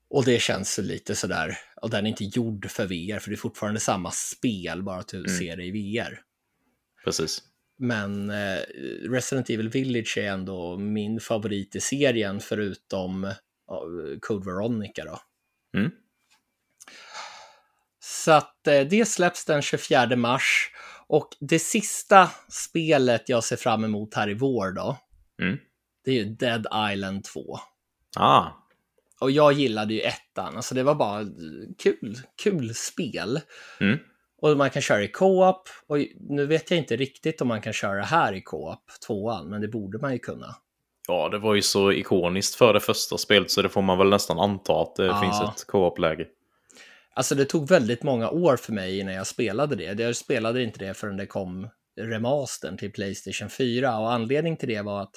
Och det känns lite sådär, och den är inte gjord för VR, för det är fortfarande samma spel, bara att du Mm. ser det i VR. precis. Men eh, Resident Evil Village är ändå min favorit i serien, förutom ja, Code Veronica då. Mm. Så att eh, det släpps den 24 mars. Och det sista spelet jag ser fram emot här i vår då, Mm. det är ju Dead Island 2. Ah, Och jag gillade ju ettan, alltså det var bara kul, kul spel. Mm. Och man kan köra i co-op, och nu vet jag inte riktigt om man kan köra här i co-op, tvåan, men det borde man ju kunna. ja, det var ju så ikoniskt för det första spelet så det får man väl nästan anta att det Ja. finns ett co-op-läge. Alltså det tog väldigt många år för mig innan jag spelade det. Jag spelade inte det förrän det kom remastern till Playstation 4 och anledningen till det var att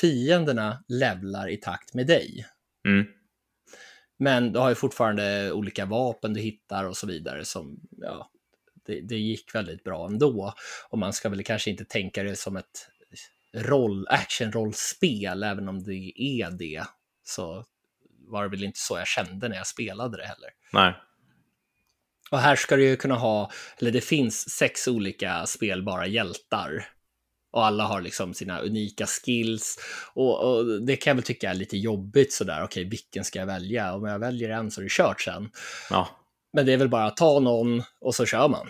fienderna levlar i takt med dig. Mm. Men du har ju fortfarande olika vapen du hittar och så vidare som, ja, det, det gick väldigt bra ändå. Och man ska väl kanske inte tänka det som ett roll, action-rollspel, även om det är det. Så var det väl inte så jag kände när jag spelade det heller. Nej. Och här ska du ju kunna ha, eller det finns sex olika spelbara hjältar. Och alla har liksom sina unika skills. Och, och det kan jag väl tycka är lite jobbigt sådär, okej vilken ska jag välja? Om jag väljer en så är det kört sen. Ja. Men det är väl bara att ta någon och så kör man.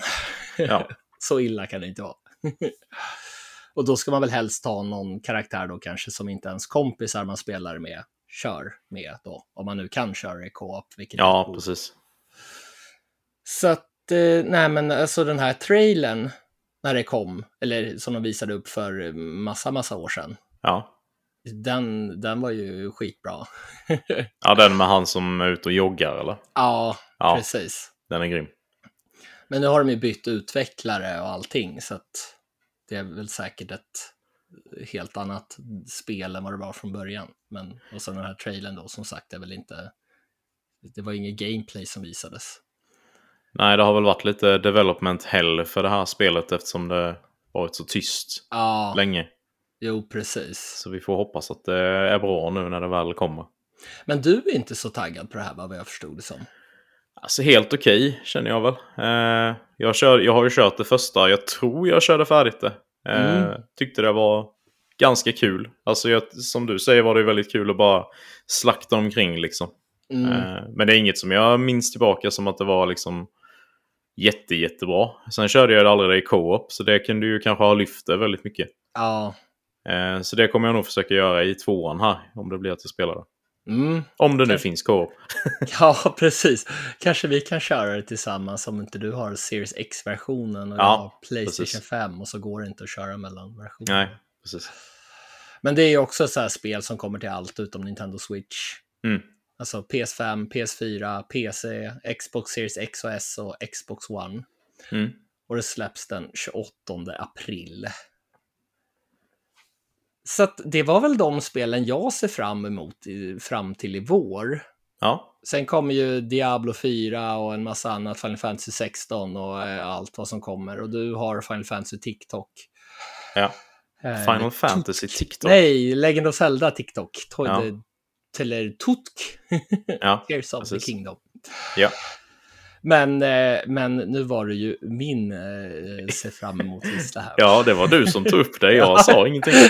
Ja. så illa kan det inte vara. och då ska man väl helst ta någon karaktär då kanske som inte ens kompisar man spelar med kör med då. Om man nu kan köra i co-op. Ja, precis. Så att, eh, nej men alltså den här trailern när det kom, eller som de visade upp för massa, massa år sedan, Ja. den, den var ju skitbra. ja, den med han som är ute och joggar eller? ja, Ja, precis. den är grym. Men nu har de ju bytt utvecklare och allting, så att det är väl säkert ett helt annat spel än vad det var från början. Men, och sen den här trailern då, som sagt, är väl inte, det var inget gameplay som visades. Nej, det har väl varit lite development hell för det här spelet eftersom det varit så tyst Ja, länge. jo precis. Så vi får hoppas att det är bra nu när det väl kommer. Men du är inte så taggad på det här, vad jag förstod det som. Alltså helt okej känner jag väl. Eh, jag, kör, jag har ju kört det första, jag tror jag körde färdigt det. Eh, Mm. Tyckte det var ganska kul. Alltså jag, som du säger var det väldigt kul att bara slakta omkring liksom. Mm. Eh, men det är inget som jag minns tillbaka som att det var liksom jätte, jättebra. Sen körde jag det aldrig i co-op, så det kunde ju kanske ha lyft det väldigt mycket. Ja. Eh, så det kommer jag nog försöka göra i tvåan här, om det blir att jag spelar det. Mm. Om det nu Kan- finns co-op. ja, precis. Kanske vi kan köra det tillsammans om inte du har Series X-versionen och Ja, jag har Playstation precis. 5 och så går det inte att köra mellan versionerna. Nej, precis. Men det är ju också så här spel som kommer till allt utom Nintendo Switch. Mm. Alltså PS5, PS4, PC, Xbox Series X och S och Xbox One. Mm. Och det släpps den 28 april. Så det var väl de spelen jag ser fram emot i, fram till i vår. Ja, Sen kommer ju Diablo 4 och en massa annat, Final Fantasy 16 och eh, allt vad som kommer. Och du har Final Fantasy TikTok. ja. Eh, Final Fantasy TikTok. Nej, Legend of Zelda TikTok. To- Ja. Eller Tutk, Ja, Tears of precis. the Kingdom. Ja. Men, eh, men nu var det ju min eh, se fram emot-lista här. ja, det var du som tog upp det. Jag sa ingenting.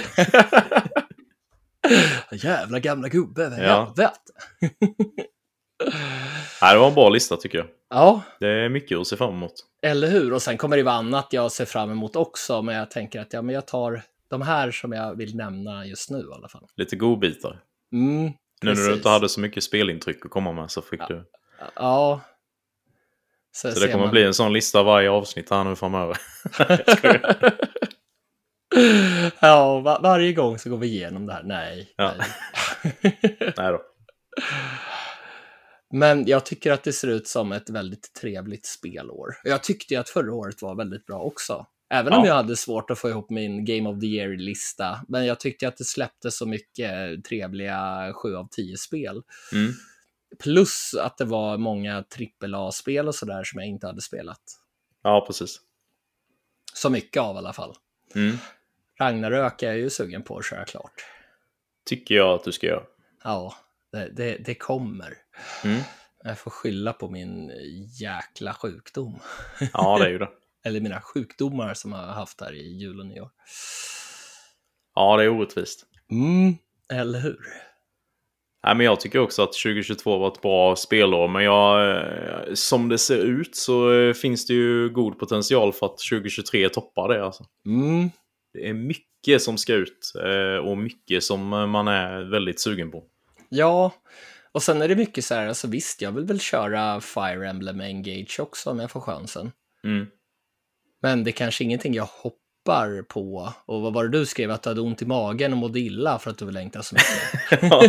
Jävla gamla gubbe, Ja. Nej, det var en bra lista tycker jag. Ja, Det är mycket att se fram emot. eller hur? Och sen kommer det vara annat jag ser fram emot också, men jag tänker att ja, men jag tar de här som jag vill nämna just nu i alla fall. Lite godbitar. Mm, Nu när du inte hade så mycket spelintryck att komma med så fick du. Ja. Så, Så det kommer man- bli en sån lista varje avsnitt här nu framöver. ja, va- varje gång så går vi igenom det här. Nej. Ja. nej. Nej då. Men jag tycker att det ser ut som ett väldigt trevligt spelår. Jag tyckte ju att förra året var väldigt bra också. Även Ja. om jag hade svårt att få ihop min Game of the Year-lista. Men jag tyckte att det släppte så mycket trevliga 7 av 10-spel. Mm. Plus att det var många AAA-spel och sådär som jag inte hade spelat. Ja, precis. Så mycket av i alla fall. Mm. Ragnarök är jag ju sugen på att köra klart. Tycker jag att du ska göra. Ja, det, det, det kommer. Mm. Jag får skylla på min jäkla sjukdom. Ja, det är ju det. Eller mina sjukdomar som jag har haft här i jul och nyår. Ja, det är orättvist. Mm, eller hur? Nej, men jag tycker också att 2022 var ett bra spelår, men jag, eh, som det ser ut så eh, finns det ju god potential för att 2023 toppar det. Alltså. Mm, Det är mycket som ska ut eh, och mycket som man är väldigt sugen på. ja, och sen är det mycket så här, alltså visst, jag vill väl köra Fire Emblem Engage också om jag får chansen. Mm. Men det är kanske ingenting jag hoppar på. Och vad var det du skrev, att du hade ont i magen och mådde illa för att du vill längta så mycket? ja.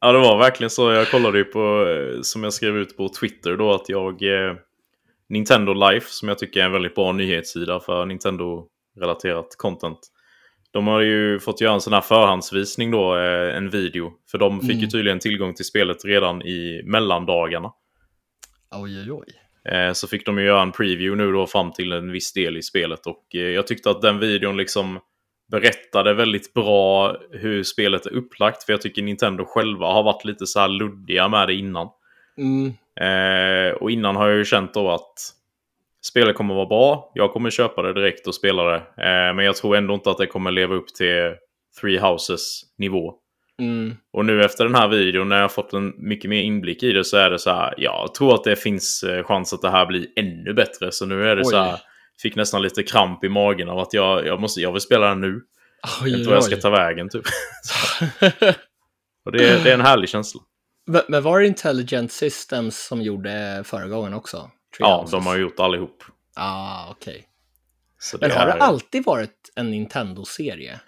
ja, det var verkligen så. Jag kollade ju på, eh, som jag skrev ut på Twitter då, att jag... Eh, Nintendo Life, som jag tycker är en väldigt bra nyhetssida för Nintendo-relaterat content. De har ju fått göra en sån här förhandsvisning då, eh, en video. För de fick ju Mm. tydligen tillgång till spelet redan i mellandagarna. Oj, oj, oj. Eh, så fick de ju göra en preview nu då fram till en viss del i spelet. Och eh, jag tyckte att den videon liksom berättade väldigt bra hur spelet är upplagt. För jag tycker Nintendo själva har varit lite så här luddiga med det innan. Mm, Eh, och innan har jag ju känt då att spelet kommer vara bra. Jag kommer köpa det direkt och spela det. Eh, men jag tror ändå inte att det kommer leva upp till Three Houses nivå. Mm, Och nu efter den här videon, när jag har fått en mycket mer inblick i det, så är det så här. Jag tror att det finns eh, chans att det här blir ännu bättre. Så nu är det Oj. så här. Fick nästan lite kramp i magen av att jag, jag, måste, jag vill spela den nu. oj, Jag oj, tror jag ska ta vägen typ. Och det, är- det är en härlig känsla. Men- Men var det Intelligent Systems som gjorde förra gången också? Ja, Houses? de har gjort allihop. Ah, okej. Så Men har det är- alltid varit en Nintendo-serie?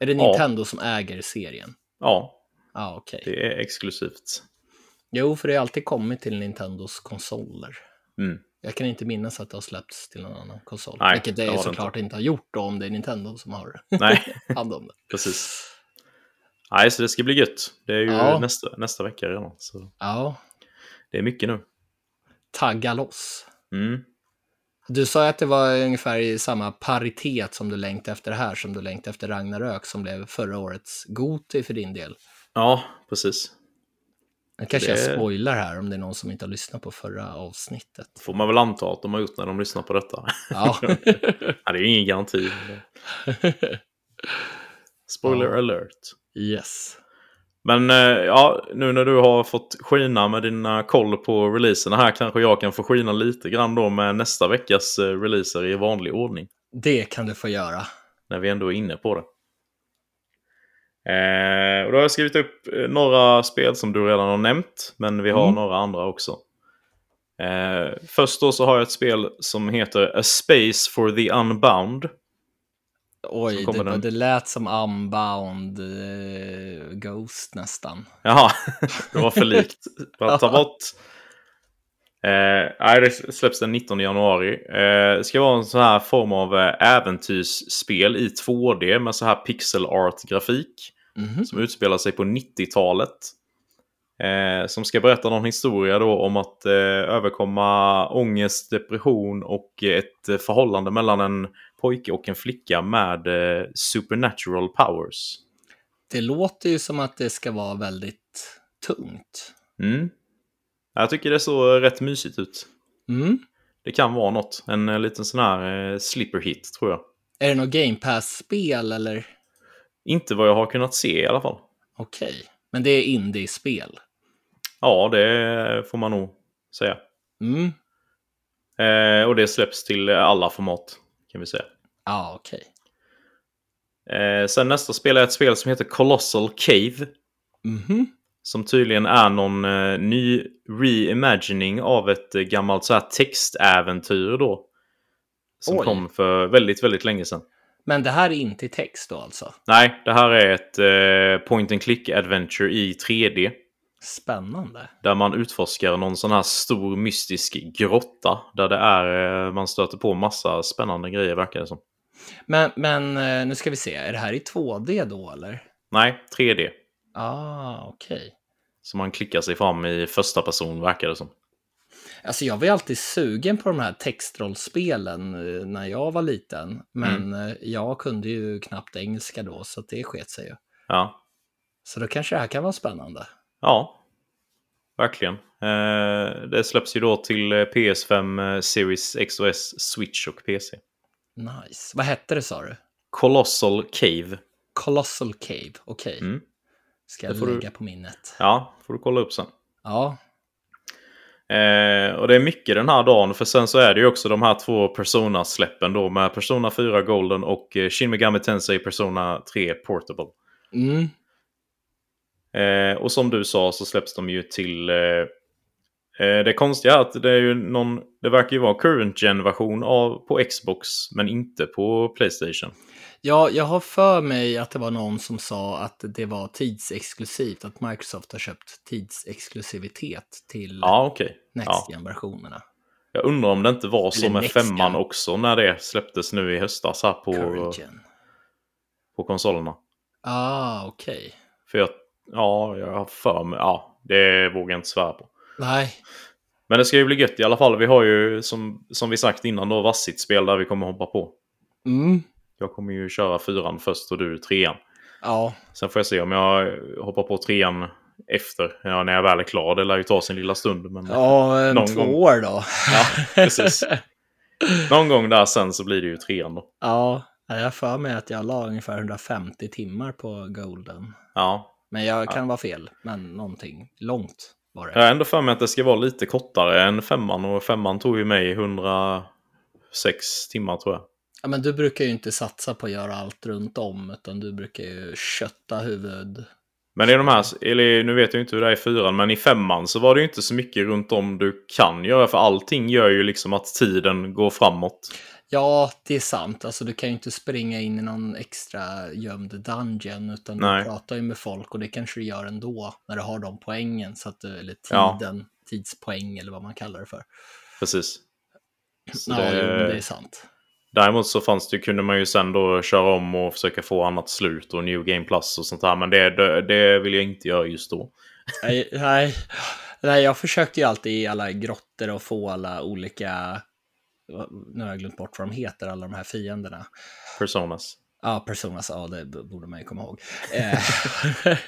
Är det Ja. Nintendo som äger serien? Ja, ah, okej. det är exklusivt. Jo, för det har alltid kommit till Nintendos konsoler. Mm. Jag kan inte minnas att det har släppts till någon annan konsol. Nej, Vilket det det såklart inte. har gjort då, om det är Nintendo som har Nej, hand om det. precis. Nej, så det ska bli gött. Det är ju Ja. nästa, nästa vecka redan. Så Ja, det är mycket nu. tagga loss. Mm. Du sa att det var ungefär i samma paritet som du längtade efter här, som du längtade efter Ragnarök, som blev förra årets Goti för din del. Ja, precis. Nu kanske jag Det- spoilar här om det är någon som inte har lyssnat på förra avsnittet. Får man väl anta att de har gjort när de lyssnar på detta. Ja, det är ju ingen garanti. Spoiler Ja. alert. yes. Men eh, ja, nu när du har fått skina med dina koll på releaserna här kanske jag kan få skina lite grann då med nästa veckas eh, releaser i vanlig ordning. Det kan du få göra. När vi ändå är inne på det. Eh, och då har jag skrivit upp eh, några spel som du redan har nämnt. Men vi har Mm. några andra också. Eh, först då så har jag ett spel som heter A Space for the Unbound. Oj, det, den. det lät som Unbound eh, Ghost nästan. Jaha, det var för likt. Bara ta bort. Eh, det släpps den 19 januari. Eh, ska vara en sån här form av eh, äventyrsspel i 2D med så här pixel art-grafik. Mhm. Som utspelar sig på 90-talet. Eh, som ska berätta någon historia då om att eh, överkomma ångest, depression och ett eh, förhållande mellan en pojke och en flicka med eh, supernatural powers. Det låter ju som att det ska vara väldigt tungt. Mm. Jag tycker det såg rätt mysigt ut. Mm. Det kan vara något. En eh, liten sån här eh, slipper hit tror jag. Är det något Game Pass-spel eller? Inte vad jag har kunnat se i alla fall. Okej, men det är indie-spel. Ja, det får man nog säga. Mm. Eh, och det släpps till alla format kan vi säga. Ja, okej. Eh, sen nästa spel är ett spel som heter Colossal Cave. Mhm. Som tydligen är någon eh, ny reimagining av ett eh, gammalt så här textäventyr då. Som Oj. kom för väldigt, väldigt länge sedan. Men det här är inte text då alltså? Nej, det här är ett eh, point and click adventure i 3D. Spännande. Där man utforskar någon sån här stor mystisk grotta. Där det är, eh, man stöter på massa spännande grejer verkar det som. Men, men eh, nu ska vi se, är det här i 2D då eller? Nej, 3D. Ah, okej. Så man klickar sig fram i första person verkar det som. Alltså jag var ju alltid sugen på de här textrollspelen eh, när jag var liten. Men eh, jag kunde ju knappt engelska då, så det sket sig ju. Ja, Så då kanske det här kan vara spännande. Ja verkligen. Eh, det släpps ju då till eh, PS5, eh, Series X och S, Switch och PC. Nice. Vad hette det sa du? Colossal Cave. Colossal Cave, okej. Mm. Ska jag får du- lägga på minnet. Ja, får du kolla upp sen. Ja, Eh, och det är mycket den här dagen, för sen så är det ju också de här två Persona-släppen då med Persona 4 Golden och Shin Megami Tensei Persona 3 Portable. mm. Eh, och som du sa så släpps de ju till... Eh, eh, det konstiga är att det är ju någon... Det verkar ju vara current gen-version på Xbox, men inte på Playstation. Ja, jag har för mig att det var någon som sa att det var tidsexklusivt, att Microsoft har köpt tidsexklusivitet till Ja, okej. Next. Gen-versionerna. Jag undrar om det inte var så med femman Gen. också när det släpptes nu i höstas här på, på konsolerna. Ah, okej. För jag, ja, jag har för mig, ja, det vågar jag inte svära på. Nej, Men det ska ju bli gött i alla fall. Vi har ju som, som vi sagt innan då Vassit spel där vi kommer hoppa på. mm. Jag kommer ju köra fyran först och du trean. ja, Sen får jag se om jag hoppar på trean efter, ja, när jag väl är klar. Det lär ju ta sin lilla stund. Men ja eh, Någon två gång. år då. Ja, precis. någon gång där sen så blir det ju trean då. Ja, jag har för mig att jag la ungefär 150 timmar på Golden. Ja. Men jag kan vara fel, men någonting långt var det. Jag har ändå för mig att det ska vara lite kortare än femman och femman tog ju mig 106 timmar tror jag. Ja, men du brukar ju inte satsa på att göra allt runt om, utan du brukar ju kötta huvud. Men det är de här, eller nu vet jag inte hur det är i fyran, men i femman så var det ju inte så mycket runt om du kan göra. För allting gör ju liksom att tiden går framåt. Ja, det är sant. Alltså, du kan ju inte springa in i någon extra gömd dungeon, utan Nej. du pratar ju med folk och det kanske du gör ändå när du har de poängen, så att du, eller Ja. tiden, tidspoäng eller vad man kallar det för. Precis. Så Ja, det- jo, det är sant. Däremot så fanns det, kunde man ju sen då köra om och försöka få annat slut och New Game Plus och sånt där. Men det, det, det vill jag inte göra just då. Nej, nej, nej, jag försökte ju alltid i alla grottor och få alla olika, nu har jag glömt bort vad de heter, alla de här fienderna. Personas. Ja, Personas, ja det b- borde man ju komma ihåg. Eh,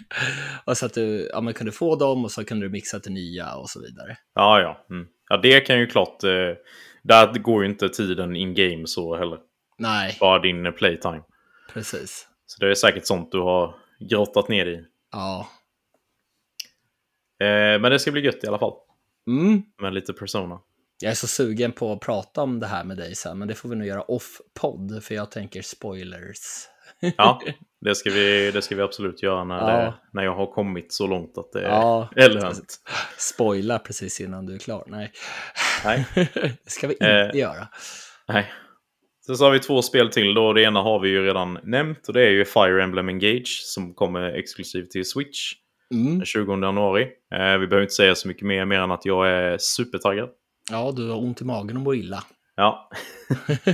och så att du ja, man kunde få dem och så kunde du mixa till nya och så vidare. Ja, ja. Mm. Ja, det kan ju klart... Eh, där går ju inte tiden in game så heller. Nej, Bara din eh, playtime. precis. Så det är säkert sånt du har grottat ner i. Ja. Eh, men det ska bli gött i alla fall. Mm. Med lite Persona. Jag är så sugen på att prata om det här med dig sen, men det får vi nog göra off-podd, för jag tänker spoilers. Ja, det ska vi, det ska vi absolut göra när, Ja. det, när jag har kommit så långt att det Ja, är relevant. spoila precis innan du är klar. Nej, Nej. det ska vi inte Eh. göra. Nej. Sen så har vi två spel till då. Det ena har vi ju redan nämnt och det är ju Fire Emblem Engage som kommer exklusivt till Switch Mm. den 20 januari. Eh, vi behöver inte säga så mycket mer, mer än att jag är supertaggad. Ja, du har ont i magen och mår illa. Ja.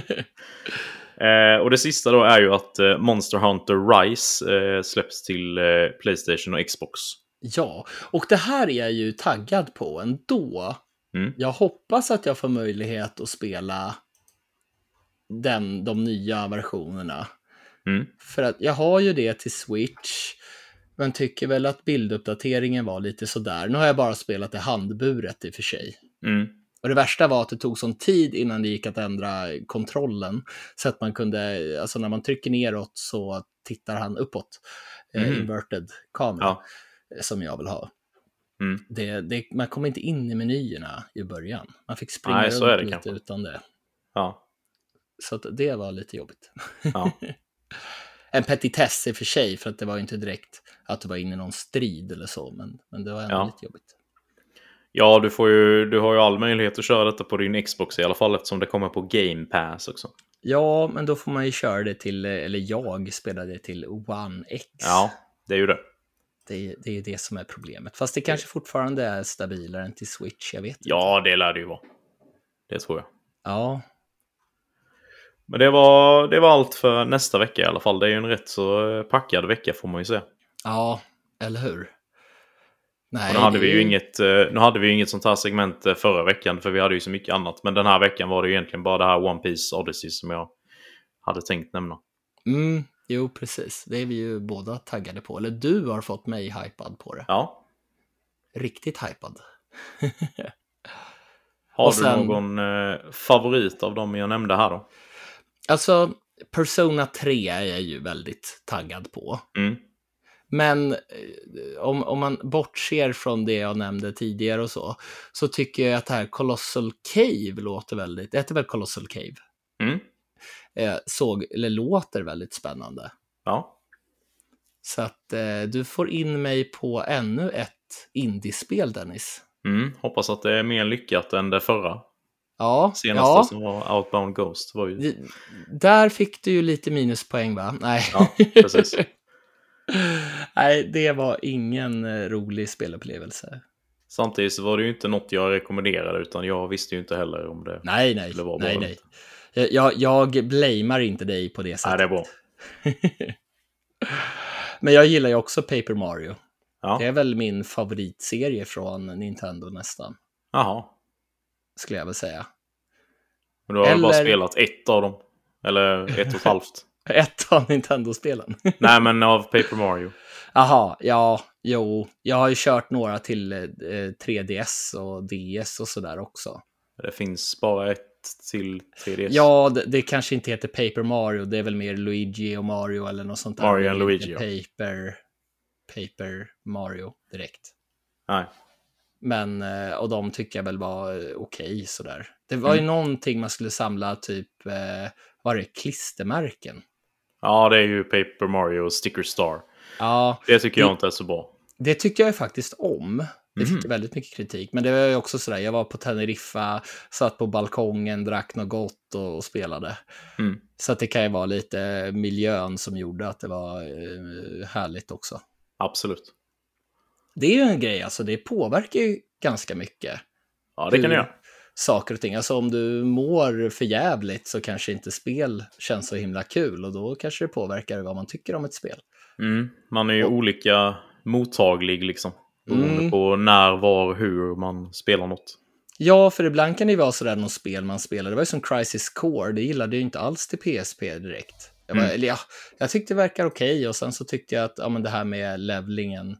eh, och det sista då är ju att eh, Monster Hunter Rise eh, släpps till eh, Playstation och Xbox. Ja, och det här är jag ju taggad på ändå. Mm. Jag hoppas att jag får möjlighet att spela den, de nya versionerna. Mm. För att jag har ju det till Switch, men tycker väl att bilduppdateringen var lite sådär. Nu har jag bara spelat det handburet i och för sig. Mm. Och det värsta var att det tog sån tid innan det gick att ändra kontrollen. Så att man kunde, alltså när man trycker neråt så tittar han uppåt. Eh, Mm. inverted kamera, Ja. som jag vill ha. Mm. Det, det, man kom inte in i menyerna i början. Man fick springa Nej, runt lite kanske. utan det. Ja. Så det var lite jobbigt. Ja. en petitess i och för sig, för att det var inte direkt att du var inne i någon strid eller så, men, men det var ändå Ja. lite jobbigt. Ja, du, får ju, du har ju all möjlighet att köra detta på din Xbox i alla fall eftersom det kommer på Game Pass också. Ja, men då får man ju köra det till, eller jag spelar det till One X. Ja, det är ju det. Det, det är ju det som är problemet. Fast det kanske fortfarande är stabilare än till Switch, jag vet inte. Ja, det lär det ju vara. Det tror jag. Ja, Men det var, det var allt för nästa vecka i alla fall. Det är ju en rätt så packad vecka får man ju säga. Ja, eller hur? Nej, nu hade vi ju inget, eh, nu hade vi ju inget sånt här segment eh, förra veckan för vi hade ju så mycket annat. Men den här veckan var det ju egentligen bara det här One Piece Odyssey som jag hade tänkt nämna. Mm, jo, precis. Det är vi ju båda taggade på. Eller du har fått mig hypad på det. Ja. Riktigt hypad. har sen, du någon eh, favorit av dem jag nämnde här då? Alltså, Persona 3 är jag ju väldigt taggad på. Mm. Men eh, om, om man bortser från det jag nämnde tidigare och så, så tycker jag att det här Colossal Cave låter väldigt, det heter väl Colossal Cave? Mm. Eh, såg, eller låter väldigt spännande. Ja. Så att eh, du får in mig på ännu ett indiespel, Dennis. Mm, hoppas att det är mer lyckat än det förra. Ja, Senaste ja. som var Outbound Ghost. Var ju... Där fick du ju lite minuspoäng, va? Nej. Ja, precis. Nej, det var ingen eh, rolig spelupplevelse. Samtidigt så var det ju inte något jag rekommenderade utan jag visste ju inte heller om det nej, nej, skulle vara nej, nej. Jag, jag blamear inte dig på det sättet. Nej, det är bra. Men jag gillar ju också Paper Mario. Ja. Det är väl min favoritserie från Nintendo nästan. Jaha. Skulle jag väl säga. Men du har Eller... bara spelat ett av dem? Eller ett och ett halvt? ett av Nintendo-spelen. Nej, men av Paper Mario. Jaha, ja, jo. Jag har ju kört några till eh, 3DS och DS och sådär också. Det finns bara ett till 3DS. Ja, det, det, kanske inte heter Paper Mario. Det är väl mer Luigi och Mario eller något sånt där. Mario och Luigi. Paper, Paper Mario direkt. Nej. Men, eh, och de tycker jag väl var eh, okej okay, sådär. Det var mm. ju någonting man skulle samla, typ, eh, var det klistermärken? Ja, det är ju Paper Mario Sticker Star. Ja. Det tycker jag inte är så bra. Det tycker jag faktiskt om. Det fick mm. väldigt mycket kritik. Men det var ju också sådär, jag var på Teneriffa, satt på balkongen, drack något gott och, och spelade. Mm. Så det kan ju vara lite miljön som gjorde att det var eh, härligt också. Absolut. Det är ju en grej, alltså det påverkar ju ganska mycket. Ja, det kan det göra. Saker och ting. Alltså om du mår för jävligt så kanske inte spel känns så himla kul och då kanske det påverkar vad man tycker om ett spel. Mm. Man är ju och... olika mottaglig liksom. Beroende mm. på när, var, hur man spelar något. Ja, för ibland kan det ju vara sådär något spel man spelar. Det var ju som Crisis Core, det gillade jag inte alls till PSP direkt. Jag, var, mm. eller, ja, jag tyckte det verkar okej okay, och sen så tyckte jag att ja, men det här med levlingen,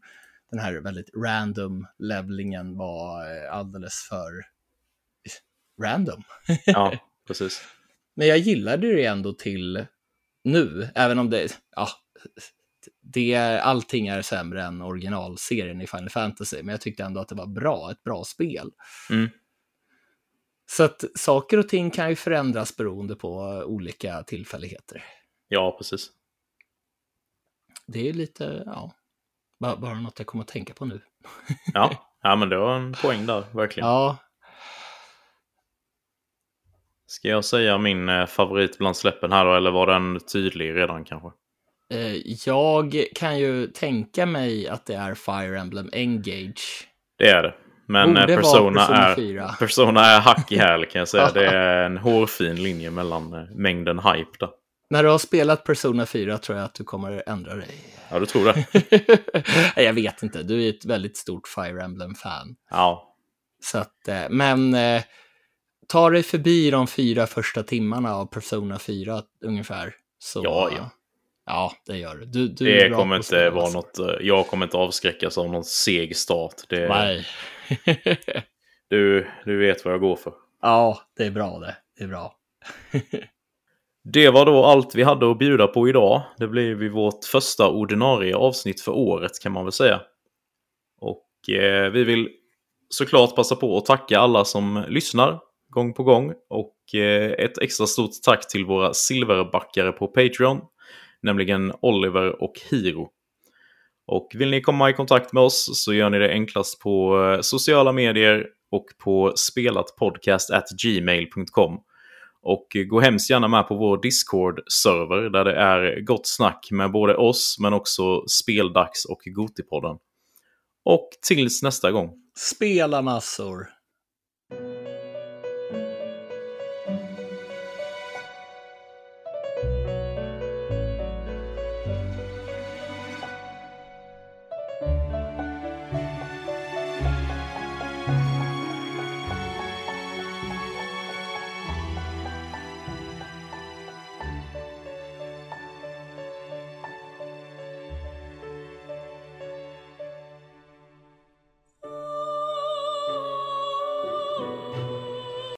den här väldigt random levlingen var eh, alldeles för random. ja, precis. Men jag gillade det ändå till nu, även om det, ja, det, allting är sämre än originalserien i Final Fantasy, men jag tyckte ändå att det var bra, ett bra spel. Mm. Så att saker och ting kan ju förändras beroende på olika tillfälligheter. Ja, precis. Det är lite, ja, bara, bara något jag kommer att tänka på nu. ja. ja, men det var en poäng där, verkligen. Ja. Ska jag säga min eh, favorit bland släppen här då, eller var den tydlig redan kanske? Eh, jag kan ju tänka mig att det är Fire Emblem Engage. Det är det. Men Borde Persona, Persona, är, 4. Persona är hack i häl kan jag säga. det är en hårfin linje mellan eh, mängden hype där. När du har spelat Persona 4 tror jag att du kommer ändra dig. Ja, du tror det? jag vet inte. Du är ett väldigt stort Fire Emblem-fan. Ja. Så att, eh, men ta dig förbi de fyra första timmarna av Persona 4 ungefär. Så, ja, ja. Ja, det gör du. du, du det kommer inte vara något, eh, jag kommer inte avskräckas av någon seg start. Det, Nej. du, du vet vad jag går för. Ja, det är bra det. Det är bra. det var då allt vi hade att bjuda på idag. Det blev vårt första ordinarie avsnitt för året kan man väl säga. Och eh, vi vill såklart passa på att tacka alla som lyssnar gång på gång. Och eh, ett extra stort tack till våra silverbackare på Patreon nämligen Oliver och Hiro. Och vill ni komma i kontakt med oss så gör ni det enklast på eh, sociala medier och på spelatpodcast@gmail.com. Och gå hemskt gärna med på vår Discord-server där det är gott snack med både oss men också Speldags och Gotipodden. Och tills nästa gång. Spela massor!